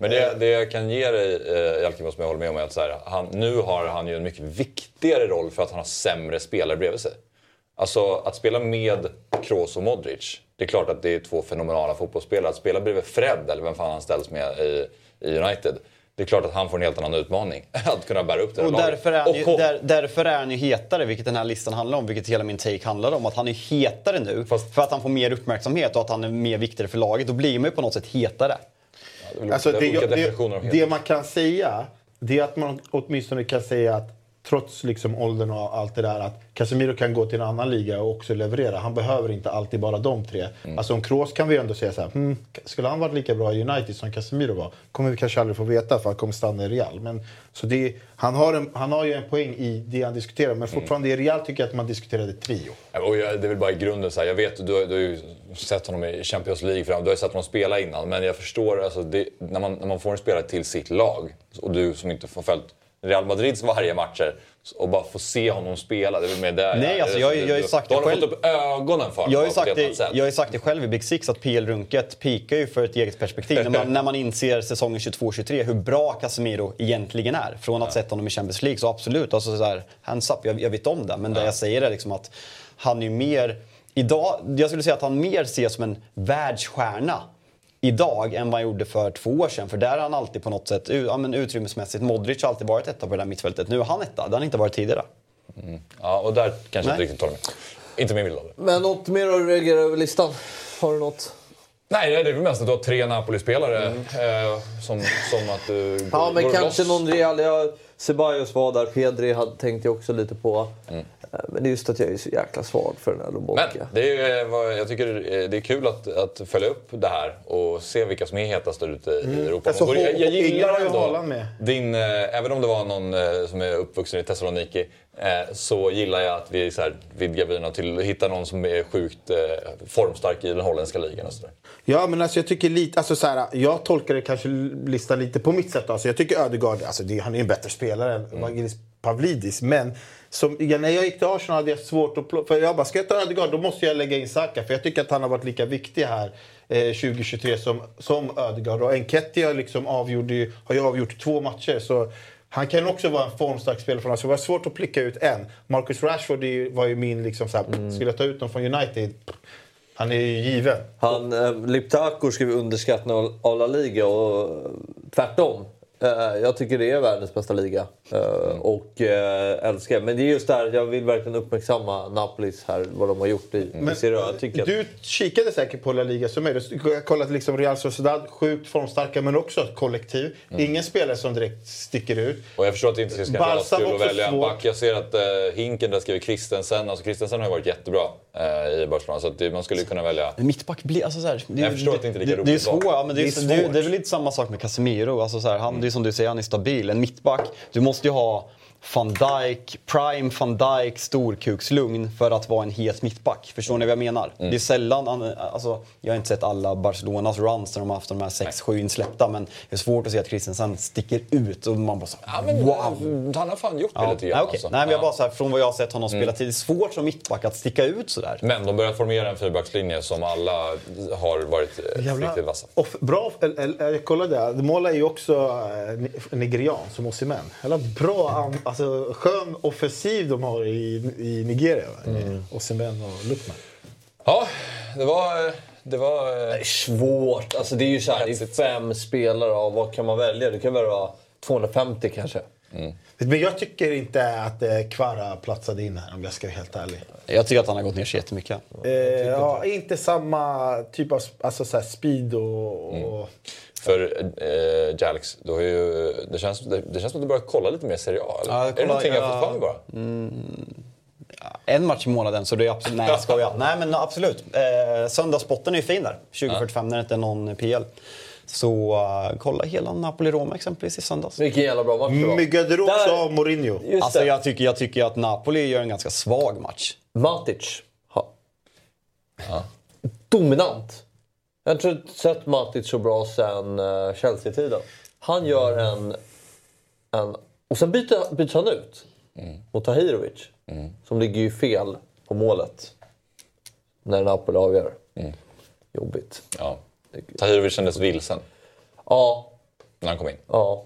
Men det, det jag kan ge dig, eh, Jalkemo, som jag håller med om, är att så här, han, nu har han ju en mycket viktigare roll för att han har sämre spelare bredvid sig. Alltså att spela med Kroos och Modric, det är klart att det är två fenomenala fotbollsspelare. Att spela bredvid Fred, eller vem fan han ställs med i, i United, det är klart att han får en helt annan utmaning. Att kunna bära upp det Och därför är, han Och ju, kom- där, därför är han ju hetare, vilket den här listan handlar om. Vilket hela min take handlar om. Att han är hetare nu för att han får mer uppmärksamhet och att han är mer viktigare för laget. Då blir man ju på något sätt hetare. Alltså, det, det, det man kan säga det är att man åtminstone kan säga att trots liksom åldern och allt det där att Casemiro kan gå till en annan liga och också leverera. Han behöver inte alltid bara de tre. Mm. Alltså om Kroos kan vi ändå säga så här, hmm, skulle han varit lika bra i United som Casemiro var? kommer vi kanske aldrig få veta för han kommer stanna i Real. Men, så det, han, har en, han har ju en poäng i det han diskuterar men fortfarande i Real tycker jag att man diskuterade trio. Och jag, det är väl bara i grunden så här, jag vet du, har- du har ju sett honom i Champions League, fram, du har ju sett honom spela innan. Men jag förstår, alltså, det, när, man, när man får en spelare till sitt lag och du som inte får följt Real Madrids varje matcher och bara få se honom spela, det är väl mer där Nej, alltså, jag- jag har ju sagt Då har själv. fått upp ögonen för Jag har, sagt det, jag har sagt det själv i Big Six att PL Runket pikar ju för ett eget perspektiv. när, man, när man inser säsongen 22-23 hur bra Casemiro egentligen är. Från att sett honom i Champions League så absolut, alltså så här, hands up, jag, jag vet om det. Men det jag säger är liksom att han är mer... Idag, jag skulle säga att han mer ses som en världsstjärna idag än vad han gjorde för två år sedan. För där har han alltid på något sätt, ja, men utrymmesmässigt, Modric har alltid varit etta på det där mittfältet. Nu är han etta, det har han inte varit tidigare. Ja, och där kanske Nej. inte riktigt håller med. Inte min bild av det. Men något mer att reagera över listan? Har du något? Nej, det är väl mest att du har tre Napoli-spelare. Eh, som, som att du Ja, men går kanske loss. någon Real. Ceballos var där, Pedri hade, tänkte jag också lite på. Mm. Eh, Men det är just att jag är så jäkla svag för den här Men Lobotka. det är, eh, vad- jag tycker det är kul att, att följa upp det här och se vilka som är hetast där ute i Mm. Europa. Alltså, jag, jag gillar ändå med. din, eh, även om det var någon eh, som är uppvuxen i Thessaloniki, eh, så gillar jag att vi så här, vidgar vyerna till att hitta någon som är sjukt eh, formstark i den holländska ligan. Och så där. Ja, men alltså jag tycker lite, alltså så här, jag tolkar det kanske listan lite på mitt sätt. Alltså jag tycker Ödegaard, alltså det, han är en bättre spelare än Mm. Vangelis Pavlidis. Men som, när jag gick till Arsenal hade jag svårt att plocka, för jag bara, ska jag ta Ödegaard då måste jag lägga in Saka. För jag tycker att han har varit lika viktig här eh, 2023 som, som Ödegaard. Och Enketia liksom avgjorde, har ju avgjort två matcher. Så han kan också vara en formstark spelare från oss. Det var svårt att plicka ut en. Marcus Rashford var ju min, liksom, så här, Mm. skulle jag ta ut någon från United, han är ju given. Han, eh, Liptako ska vi underskatta av- av La Liga och eh, tvärtom. Eh, jag tycker det är världens bästa liga. Eh, Och eh, älskar det. Men det är just där, jag vill verkligen uppmärksamma Napolis här, vad de har gjort i, i Serie A. Jag Du kikade säkert på La Liga som mig. Du har kollat liksom Real Sociedad, sjukt formstarka men också ett kollektiv. Mm. Ingen spelare som direkt sticker ut. Och jag förstår att det inte ska vara kul att välja en back. Jag ser att eh, Hinken där skriver Christensen. Alltså Christensen har ju varit jättebra eh, i Barcelona. Så att det, man skulle kunna välja... Mittback blir... Alltså så här, det, Jag förstår att det inte är lika det, det är roligt svårt, ja, men det, är, Det är det, är, svårt. det är väl lite samma sak med Casemiro. Alltså så här, han, Det är som du säger, han är stabil. En mittback, du måste ju ha van Dijk, prime van Dijk, storkukslugn för att vara en het mittback. Förstår ni vad jag menar? Mm. Det är sällan, alltså, jag har inte sett alla Barcelonas runs när de har haft de här 6-7 insläppta men det är svårt att se att Christensen sticker ut och man bara så, Ja, men, wow! Han har fan gjort det Ja, lite grann. nej, okej. alltså. nej, men jag Ja. bara så här, från vad jag har sett honom spela Mm. tid, det är svårt som mittback att sticka ut sådär. Men de börjar formera en fyrbackslinje som alla har varit eh, Jävla- riktigt vassa. Off, bra, jag kollade, Mola är ju också eh, ni- nigerian som Osimhen. Bra, an- alltså, skön offensiv de har i, i Nigeria. Mm. Osimhen och Lukman. Ja, det var... Det var... eh, Svårt. Alltså det är ju så här, det är fem spelare och vad kan man välja? Det kan vara 250 kanske. Men jag tycker inte att eh, Kvara platsade in här om jag ska vara helt ärlig. Jag tycker att han har gått ner sig jättemycket. Eh, ja, inte samma typ av alltså, så här speed och... och För eh, ju, det, känns, det, det känns som att du börjar kolla lite mer Serie A. Eller? Ja, är det någonting jag har ja. fått för mig bara? Mm, ja, en match i månaden, så det är absolut... Nej, jag skojar. Nej, men absolut. Eh, söndagspotten är ju fin där. 2045 när det inte är någon PL. Så uh, kolla hela Napoli-Roma exempelvis i söndags. Vilken jävla bra match det var. Där- av Mourinho? Just Alltså jag tycker, jag tycker att Napoli gör en ganska svag match. Matic. Ha. Dominant. Jag har inte sett Matic så bra sen uh, Chelsea-tiden. Han gör en, en... Och sen byter, byts han ut mot Tahirovic. Som ligger ju fel på målet. När Napoli avgör. Jobbigt. Ja. Tahirovic kändes vilsen Ja, när han kom in. ja.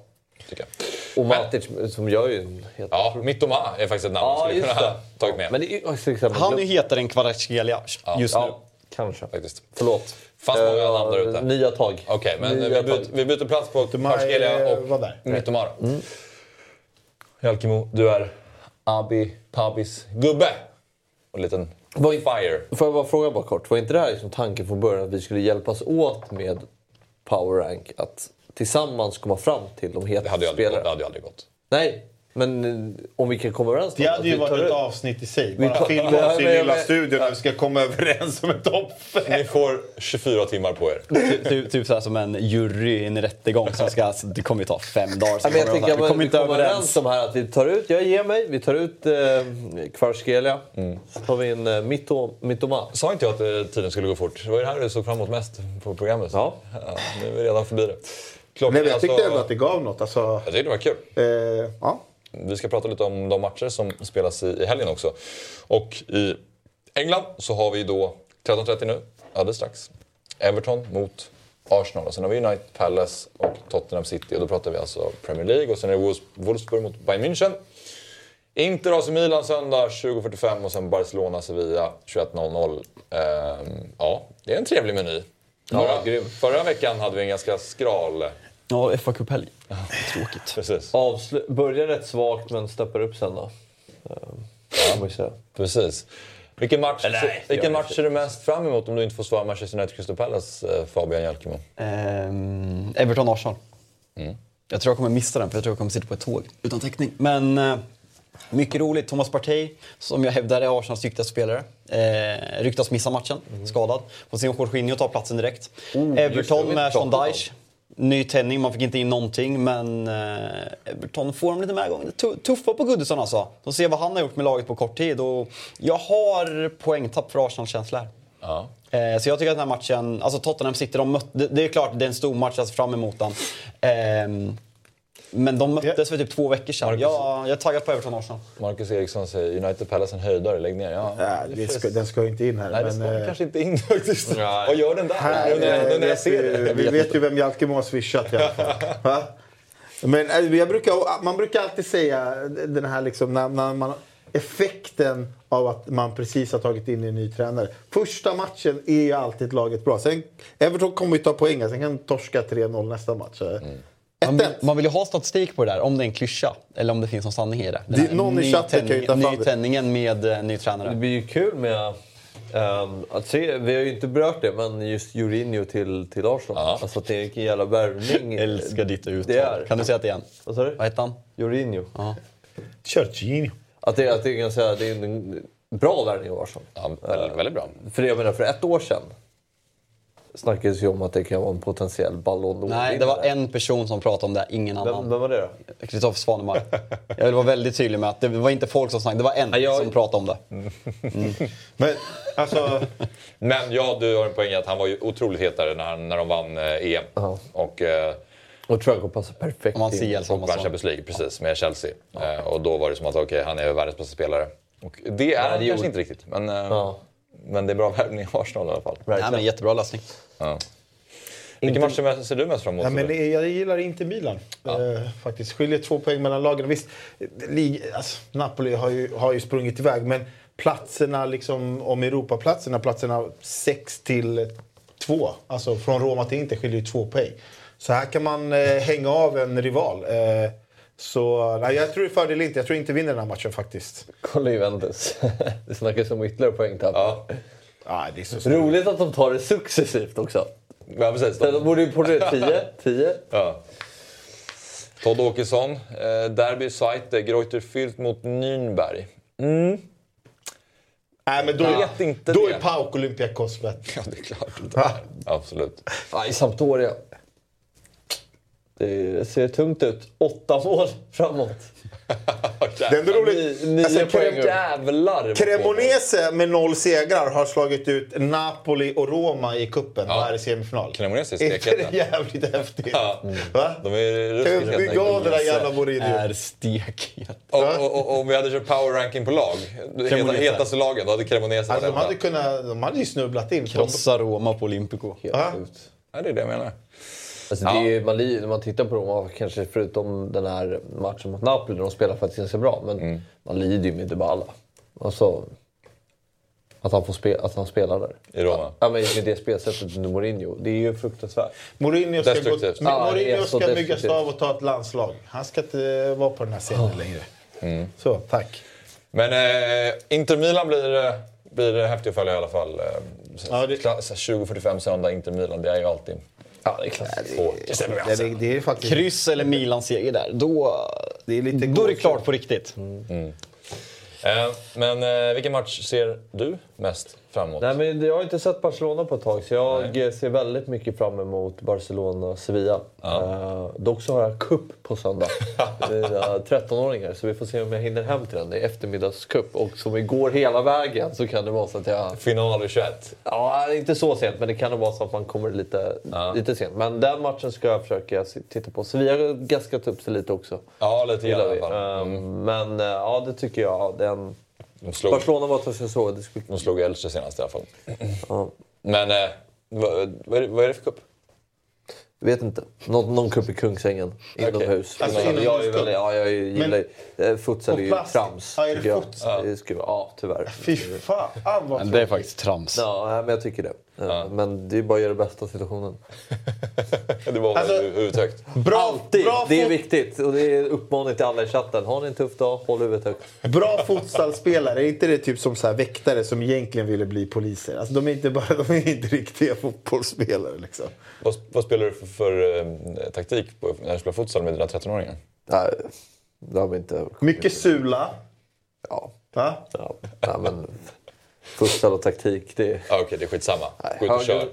Tycker jag. Och Matic som gör ju en helt... Ja, Mittoma är faktiskt ett namn Ja, man skulle kunna det. tagit med. Men det är exempel... Han är ju hetare än Kvaratskhelia just nu. Ja, kanske. faktiskt. Förlåt. Fanns många Eh, namn där ute. Nya tag. Okej, men Nya vi byter, vi byter plats på Kvaratskhelia och var. Mittoma. Mm. Jalkemo, du är Abi Pabis gubbe. Och en liten Vad- fire. Får jag bara fråga bara kort. Var inte det här liksom tanken från början att vi skulle hjälpas åt med Power Rank? Att tillsammans komma fram till de gått. spelarna? det hade ju aldrig gått. Nej, men eh, om vi kan komma överens Det hade ju varit ett avsnitt i sig. Vi Bara tar- filma oss i men- lilla studion när vi ska komma överens om en topp. Ni får 24 timmar på er. Typ, typ, så som en jury i en rättegång som ska... Alltså, det kommer ju ta fem dagar. Ja, jag tänker vi kommer vi inte kommer överens överens. om här att vi tar ut, jag ger mig, vi tar ut eh, Kvarskelia. Så tar vi in eh, Mitto, Mittoma. Sa inte jag att eh, tiden skulle gå fort? Det var ju det här du såg fram emot mest på programmet. Ja. ja nu är vi redan förbi det. Klockan Nej, jag tyckte alltså- ändå att det gav något. Alltså, Jag tyckte det var kul. eh, ja. Vi ska prata lite om de matcher som spelas i, i helgen också. Och i England så har vi då 13.30 nu, alldeles strax. Everton mot Arsenal. Och sen har vi United Palace och Tottenham City. Och då pratar vi alltså Premier League. Och sen är det Wolfs- Wolfsburg mot Bayern München. Inter AC Milan söndag 20.45 och sen Barcelona Sevilla 21.00. Ehm, ja, det är en trevlig meny. Ja, grym. förra veckan hade vi en ganska skral... Ja, fa Cup-helg. Tråkigt. Precis. Avslu- börjar rätt svagt men steppar upp sen då. Eh, ju säga. Precis. Vilken match, nej, vilken match ser du mest fram emot om du inte får svara Manchester United Crystal Palace, eh, Fabian Jalkemo? Ehm, Everton-Arsenal. Mm. Jag tror jag kommer missa den för jag tror jag kommer sitta på ett tåg utan täckning. Men eh, mycket roligt. Thomas Partey, som jag hävdar är Arsenals duktigaste spelare, eh, ryktas missa matchen, skadad. Får se om Jorginho tar platsen direkt. Mm. Oh, Everton med. Sean Dyche. Ny tändning, man fick inte in någonting men eh, Everton får dem lite. Tu- Tuffa på Goodison alltså. De ser vad han har gjort med laget på kort tid och jag har poängtapp för Arsenal-känsla här. Ja. Eh, Så jag tycker att den här matchen, alltså Tottenham City, de mötte, det- är klart det är en stor match, jag ser fram emot den. Men de möttes för typ två veckor sedan. Jag, jag är taggad på Everton Arsenal. Marcus Eriksson säger United Palace en höjdare, lägg ner. Ja, Ja, det ska, den ska ju inte in här. Nej, men, ska eh, kanske inte in faktiskt. Vad gör den där? Här, när, nu när jag ser vi, det. vi vet ju vem Jalke må ha swishat i alla fall. Va? Men eh, jag brukar, man brukar alltid säga den här liksom, när, när man, effekten av att man precis har tagit in en ny tränare. Första matchen är ju alltid laget bra. Sen, Everton kommer ju ta poäng, sen kan de torska 3-0 nästa match. Man vill, man vill ju ha statistik på det där, om det är en klyscha eller om det finns någon sanning i det. Det- här någon i chatten kan ju ta fram det. Nytändningen med eh, ny tränare. Det blir ju kul med ehm, att se, vi har ju inte berört det, men just Jorginho till, till Arsenal. Alltså att det är vilken jävla värvning. Älskar ditt uttal. Det. Kan du säga det igen? Vad sa du? Vad hette han? Jorginho. Ja. Jorginho. Att det, att det är ganska, det är en bra värvning av Arsenal. Ja, väldigt, väldigt bra. För jag menar, för ett år sedan snackades ju om att det kan vara en potentiell Ballon d'Or. Nej, det var en person som pratade om det, ingen annan. Vem, vem var det då? Kristoffer Svanemar. Jag vill vara väldigt tydlig med att det var inte folk som snackade, det var en Ja, jag- som pratade om det. Men alltså... Men ja, du har en poäng att han var ju otroligt hetare när, när de vann eh, EM. Och, eh, och tror jag passar perfekt man ser Och vann man sa. Champions League, precis, med Chelsea. Eh, och då var det som att okej, han är världens bästa spelare. Och det är Ja, han kanske gjorde- inte riktigt, men, eh, Ja. Men det är bra värvning i Arsenal i alla fall. Nej, men jättebra lösning. Ja. Vilken match ser- du mest fram emot? Ja, men jag gillar inte Milan. Eh, faktiskt. Skiljer två poäng mellan lagen. Visst, lig, alltså, Napoli har ju, har ju sprungit iväg, men platserna, liksom, om Europaplatserna, platserna 6 till 2, alltså från Roma till Inter skiljer ju två poäng. Så här kan man eh, hänga av en rival. Eh, så nej, jag tror fördel inte. Jag tror inte vinner den här matchen faktiskt. Kolla Juventus. det snackas om ytterligare poängtapp. Ja. Ah, det är så Roligt att de tar det successivt också. Ja, precis. De, de borde ju på det 10. 10. Ja. Todd Åkesson, eh, Derby Zweite, Greuther Fürth mot Nürnberg. Mm. Nej, men då, Jag vet inte då det. är Pauk Olympiakos bättre. Ja, det är klart. Det är. Absolut. Ja, I Sampdoria. Det ser tungt ut. Åtta mål framåt. Det är ändå roligt. Ni- nio Alltså, poäng. Jävlar! Cremonese med noll segrar har slagit ut Napoli och Roma i kuppen Ja. och är i semifinal. Cremonese är Är stekheta. det jävligt häftigt? Ja. Va? De är Kan vi bygga av det där jävla Mourinho? Är stekhet. Och, och, och, om vi hade kört power ranking på lag, Cremonese. hetaste lagen, då hade Cremonese Alltså, de, hade kunnat, de hade ju snubblat in. De, Krossa Roma på Olympico. Ja. Ja, det är det jag menar. Alltså, det är, ju- man, när man tittar på Roma, kanske förutom den här matchen mot Napoli, där de spelar faktiskt ganska bra. Men Mm. man lider ju med Dybala. Alltså, att han, får spe, att han spelar där. I Roma. Ja, men med det spelsättet under Mourinho. Det är ju fruktansvärt. Mourinho ska, gå, Ja, Mourinho ska byggas av och ta ett landslag. Han ska inte vara på den här scenen längre. Så, tack. Men eh, Inter Milan blir, eh, blir häftigt att följa i alla fall. Eh, Ja, det- Kla- så 20.45 söndag Inter Milan, det är ju alltid Ja, det är klart. Det, det, det är faktiskt... Kryss eller Milan-seger där, då, Det är lite då är det klart på riktigt. Eh, men eh, vilken match ser du mest fram emot? Nej, men jag har inte sett Barcelona på ett tag, så jag eh, ser väldigt mycket fram emot Barcelona-Sevilla. Eh, dock så har jag cup på söndag. Det är, eh, 13-åringar, så vi får se om jag hinner hem till den. Det är eftermiddagscup. Och som igår hela vägen så kan det vara så att jag... Final 21. Ja, inte så sent, men det kan vara så att man kommer lite, lite sent. Men den matchen ska jag försöka titta på. Sevilla har gaskat upp sig lite också. Ja, lite grann i alla vi. fall. Eh, Men eh, ja, det tycker jag. Den... De slog, Barcelona var ett jag såg. Det skulle... de slog Elche senast i alla fall. Ja. Men eh, vad, vad, är det, vad är det för cup? Vet inte. Någon, någon cup i Kungsängen. Inomhus. Alltså jag, är inomhuscup? väldigt, ja, jag gillar Men, futsal är ju trams. Ja, är det jag. futsal? Det skulle, ja, tyvärr. Fy fan vad Men det är faktiskt trams. Ja, men jag tycker det. Eh, Men det är bara att göra det bästa av situationen. Det var Alltså, huvudet högt. Bra, Alltid! bra, det är viktigt. Och det är uppmaning till alla i chatten. Har ni en tuff dag, håll huvudet högt. bra fotbollsspelare, är inte det typ som så här väktare som egentligen ville bli poliser? Alltså, de, är inte bara, de är inte riktiga fotbollsspelare. Liksom. Vad, vad spelar du för, för eh, taktik på, när du spelar futsal med dina 13-åringar? Nej, det har vi inte... Mycket sula. Ja. Va? ja. Nej, men futsal och taktik, det. Ah, Okej, det är skitsamma. Gå ut och kör.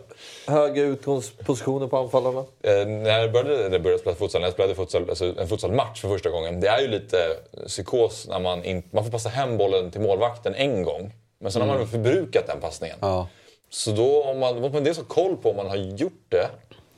Höga, utgångspositioner på anfallarna. Eh, när jag började, när jag började spela futsal, när jag spelade futsal, alltså en futsalmatch för första gången. Det är ju lite psykos när man, in, man får passa hem bollen till målvakten en gång. Men sen har man Mm. förbrukat den passningen. Så då om man, måste man dels ha koll på om man har gjort det.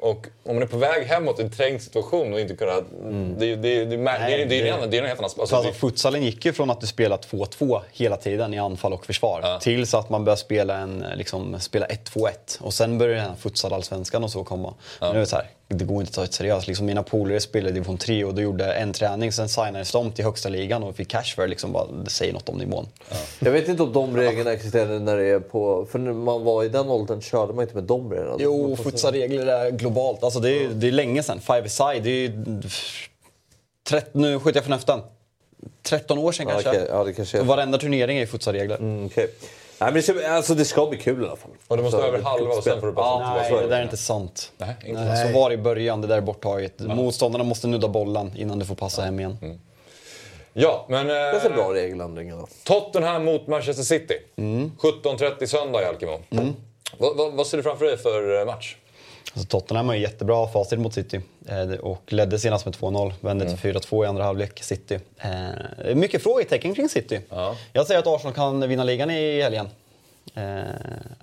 Och om man är på väg hemåt i en trängd situation och inte kunna... Det, är- det, det, det, är- det, en annan- det är en helt annan... Alltså, Alltså, futsalen gick ju från att du spelar 2-2 hela tiden i anfall och försvar tills att man börjar spela, en, liksom, spela 1-2-1. Och sen börjar den här futsal-allsvenskan och så komma. Nu är det så här, det går inte att ta det seriöst. Liksom, mina polare spelade i division 3 och då gjorde en träning, sen signades de till högsta ligan och fick cash för. Liksom, bara, det säger något om nivån. Jag vet inte om de reglerna existerade när det är på... För när man var i den åldern körde man inte med de reglerna. Jo, futsalregler är globalt. Alltså, det, är, det är länge sedan. Five side, det är ju... 13, nu skjuter jag från höften. 13 år sedan Ja, kanske. okej. Ja, kanske är- varenda turnering är futsalregler. Mm, okej. Nej, men det, ska, alltså, det ska bli kul i alla fall. och det måste vara Så, över halva och sen får du passa Ja, nej, det där är inte sant. Nej, inte Nej, Så var det i början, det där är borttaget. Motståndarna måste nudda bollen innan du får passa hem igen. Ja, men... Det är Eh, bra regeländringar. då. Tottenham mot Manchester City. Mm. 17.30 söndag i Alkemo. Vad, vad, vad ser du framför dig för eh, match? Alltså, Tottenham har ju jättebra facit mot City eh, och ledde senast med 2-0. Vände Mm. till 4-2 i andra halvlek, City. Eh, mycket frågetecken kring City. Jag säger att Arsenal kan vinna ligan i helgen. Eh,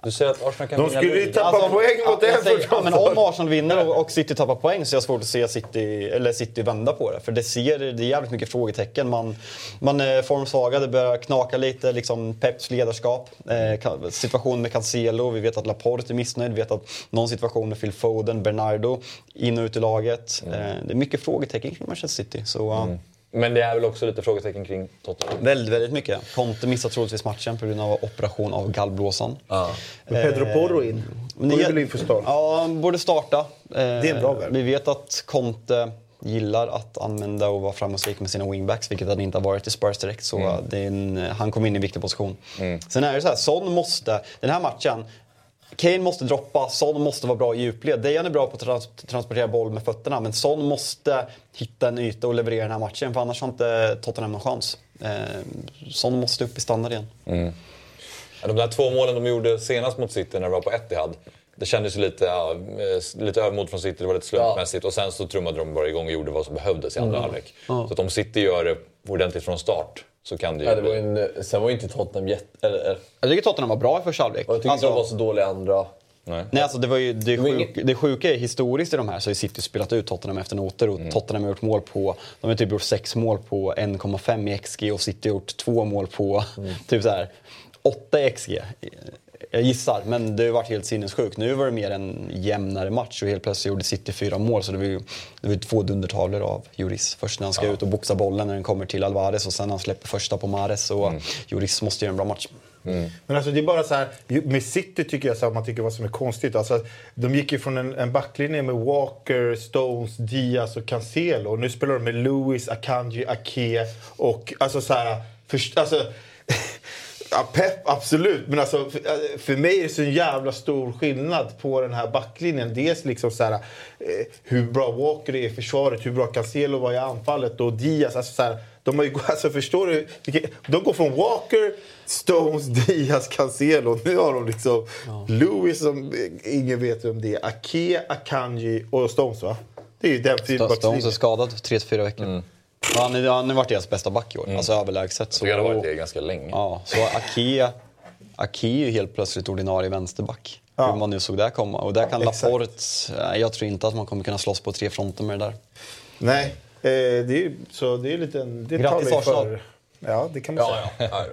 Du säger att Arsenal kan De vinna skulle ju tappa poäng mot Everton. säger, ja, men om Arsenal vinner och, och City tappar poäng så är jag svårt att se City, eller City vända på det. För det, ser, det är jävligt mycket frågetecken. Man, man är formsvaga, det börjar knaka lite. Liksom Peps ledarskap. Eh, situation med Cancelo, vi vet att Laporte är missnöjd. Vi vet att någon situation med Phil Foden, Bernardo, in och ut i laget. Eh, det är mycket frågetecken kring Manchester City. Så, uh, Men det är väl också lite frågetecken kring Tottenham? Väldigt, väldigt mycket. Conte missar troligtvis matchen på grund av operation av gallblåsan. Pedro Porro in. Men Går det- ju väl in för start. Ja, borde starta. Det är en bra värld. Vi vet att Conte gillar att använda och vara framgångsrik med sina wingbacks, vilket han inte har varit i Spurs direkt. Så Mm. det är en, han kom in i en viktig position. Sen är det så här, Son måste, den här matchen, Kane måste droppa, Son måste vara bra i djupled. Dejan är bra på att trans transportera boll med fötterna, men Son måste hitta en yta och leverera den här matchen, för annars har inte Tottenham någon chans. Eh, Son måste upp i standard igen. Ja, De där två målen de gjorde senast mot City när de var på Etihad. Det kändes ju lite, ja, eh, lite övermod från City, det var lite slumpmässigt. Och sen så trummade de bara igång och gjorde vad som behövdes i andra Mm. halvlek. Ja. Så att om City gör det ordentligt från start så kan det ju Ja, det var en, sen var ju inte Tottenham jätte... Eller, eller, Jag tycker Tottenham var bra i första halvlek. jag tycker inte de var så dåliga andra. Nej. Nej, alltså det, var ju, det, sjuk, det sjuka är historiskt i de här så har City spelat ut Tottenham efter noter och Tottenham har gjort mål på, de har typ gjort sex mål på 1,5 i XG och City har gjort två mål på typ så här 8 i XG. Jag gissar, men det har varit helt sinnessjukt. Nu var det mer en jämnare match och helt plötsligt gjorde City fyra mål så det var ju det var två dundertavlor av Juris. Först när han ska ut och boxa bollen när den kommer till Alvarez och sen när han släpper första på Mares och Juris måste göra en bra match. Men alltså det är bara så här, med City tycker jag så här, man tycker vad som är konstigt. Alltså, de gick ju från en, en backlinje med Walker, Stones, Diaz och Cancelo. Nu spelar de med Lewis, Akanji, Ake och alltså så här... Först, alltså, ja, Pep, absolut. Men alltså, för, för mig är det så en jävla stor skillnad på den här backlinjen. Dels liksom så här, eh, hur bra Walker är i försvaret, hur bra Cancelo var i anfallet och Diaz. Alltså så här, de har ju, alltså förstår du? De går från Walker, Stones, Diaz, Cancelo. Nu har de liksom Lewis som eh, ingen vet vem det är. Ake, Akanji och Stones va? Det är ju den Sto- Stones är skadad 3-4 veckor. Ja, Han, är- han har varit deras bästa back i år, alltså överlägset. Så, Jag har varit det ganska länge. Ja, så Ake, Ake är ju helt plötsligt ordinarie vänsterback. Hur man nu såg det komma. Och där kan Exakt. Laporte, jag tror inte att man kommer kunna slåss på tre fronter med det där. Nej, eh, det är så det är lite en... Det Grattis, Arsenal. Ja, det kan man Ja, säga. ja.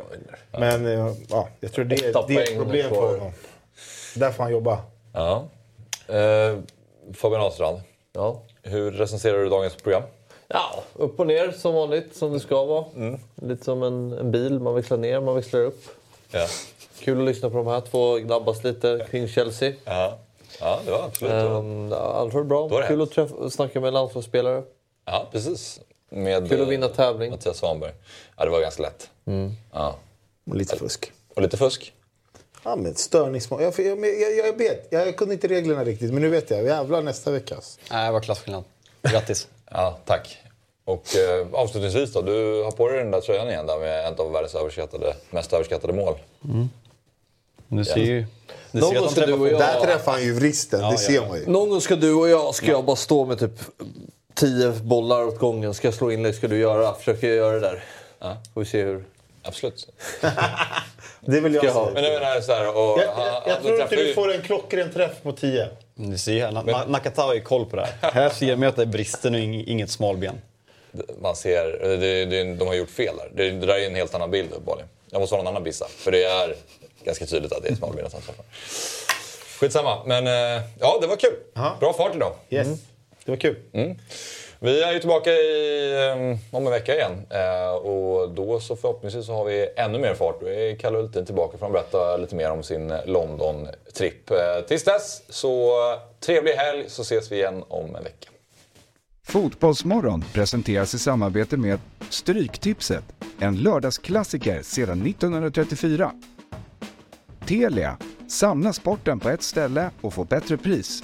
ja. Men eh, ja, jag tror det, det är ett problem för honom. Där får han jobba. Ja. Eh, Fabian Ahlstrand, Ja. hur recenserar du dagens program? Ja, upp och ner som vanligt, som det ska vara. Mm. Lite som en, en bil, man växlar ner, man växlar upp. Ja. Kul att lyssna på de här två gnabbas lite kring Chelsea. Ja, ja det var absolut um, Allt var bra. Det Kul att träffa, snacka med landslagsspelare. Ja, precis. Med, Kul att vinna tävling. Mattias Svanberg. Ja, det var ganska lätt. Mm. Ja. Och lite fusk. Och lite fusk. Ja, men störningsmål. Jag, jag, jag, jag vet, jag kunde inte reglerna riktigt, men nu vet jag. Jävlar nästa vecka. Nej, det var klasskillnad. Grattis. Ja, tack. Och eh, avslutningsvis då, du har på dig den där tröjan igen där med ett av världens överskattade, mest överskattade mål. Mm. Du ser ju... Du Någon ser de ska träffar du och jag-. Där träffar han ju vristen, Ja, det ser ja. man ju. Någon gång ska du och jag, ska jag bara stå med typ tio bollar åt gången. Ska jag slå inlägg ska du göra. Försöker jag göra det där. Ja. Får vi se hur... Absolut. Det vill jag jag ha. Men jag menar så här, och, Jag, jag, jag tror inte du får en klockren träff på 10. Du ser, Na- Na- Nakata har ju koll på det här. Här ser man att det är bristen och ing- inget smalben. Man ser, det, det, de har gjort fel där. Det, det där är en helt annan bild uppenbarligen. Jag måste ha någon annan bissa. För det är ganska tydligt att det är smalbenet han träffar. Skitsamma, men eh, ja, det var kul. Bra fart idag. Yes, det var kul. Mm. Vi är ju tillbaka i, ehm, om en vecka igen. Eh, och då så förhoppningsvis så har vi ännu mer fart. Då är Kalle Hultin tillbaka för att berätta lite mer om sin London-tripp. Eh, tills dess, så eh, trevlig helg så ses vi igen om en vecka. Fotbollsmorgon presenteras i samarbete med Stryktipset, en lördagsklassiker sedan 1934. Telia, samla sporten på ett ställe och få bättre pris.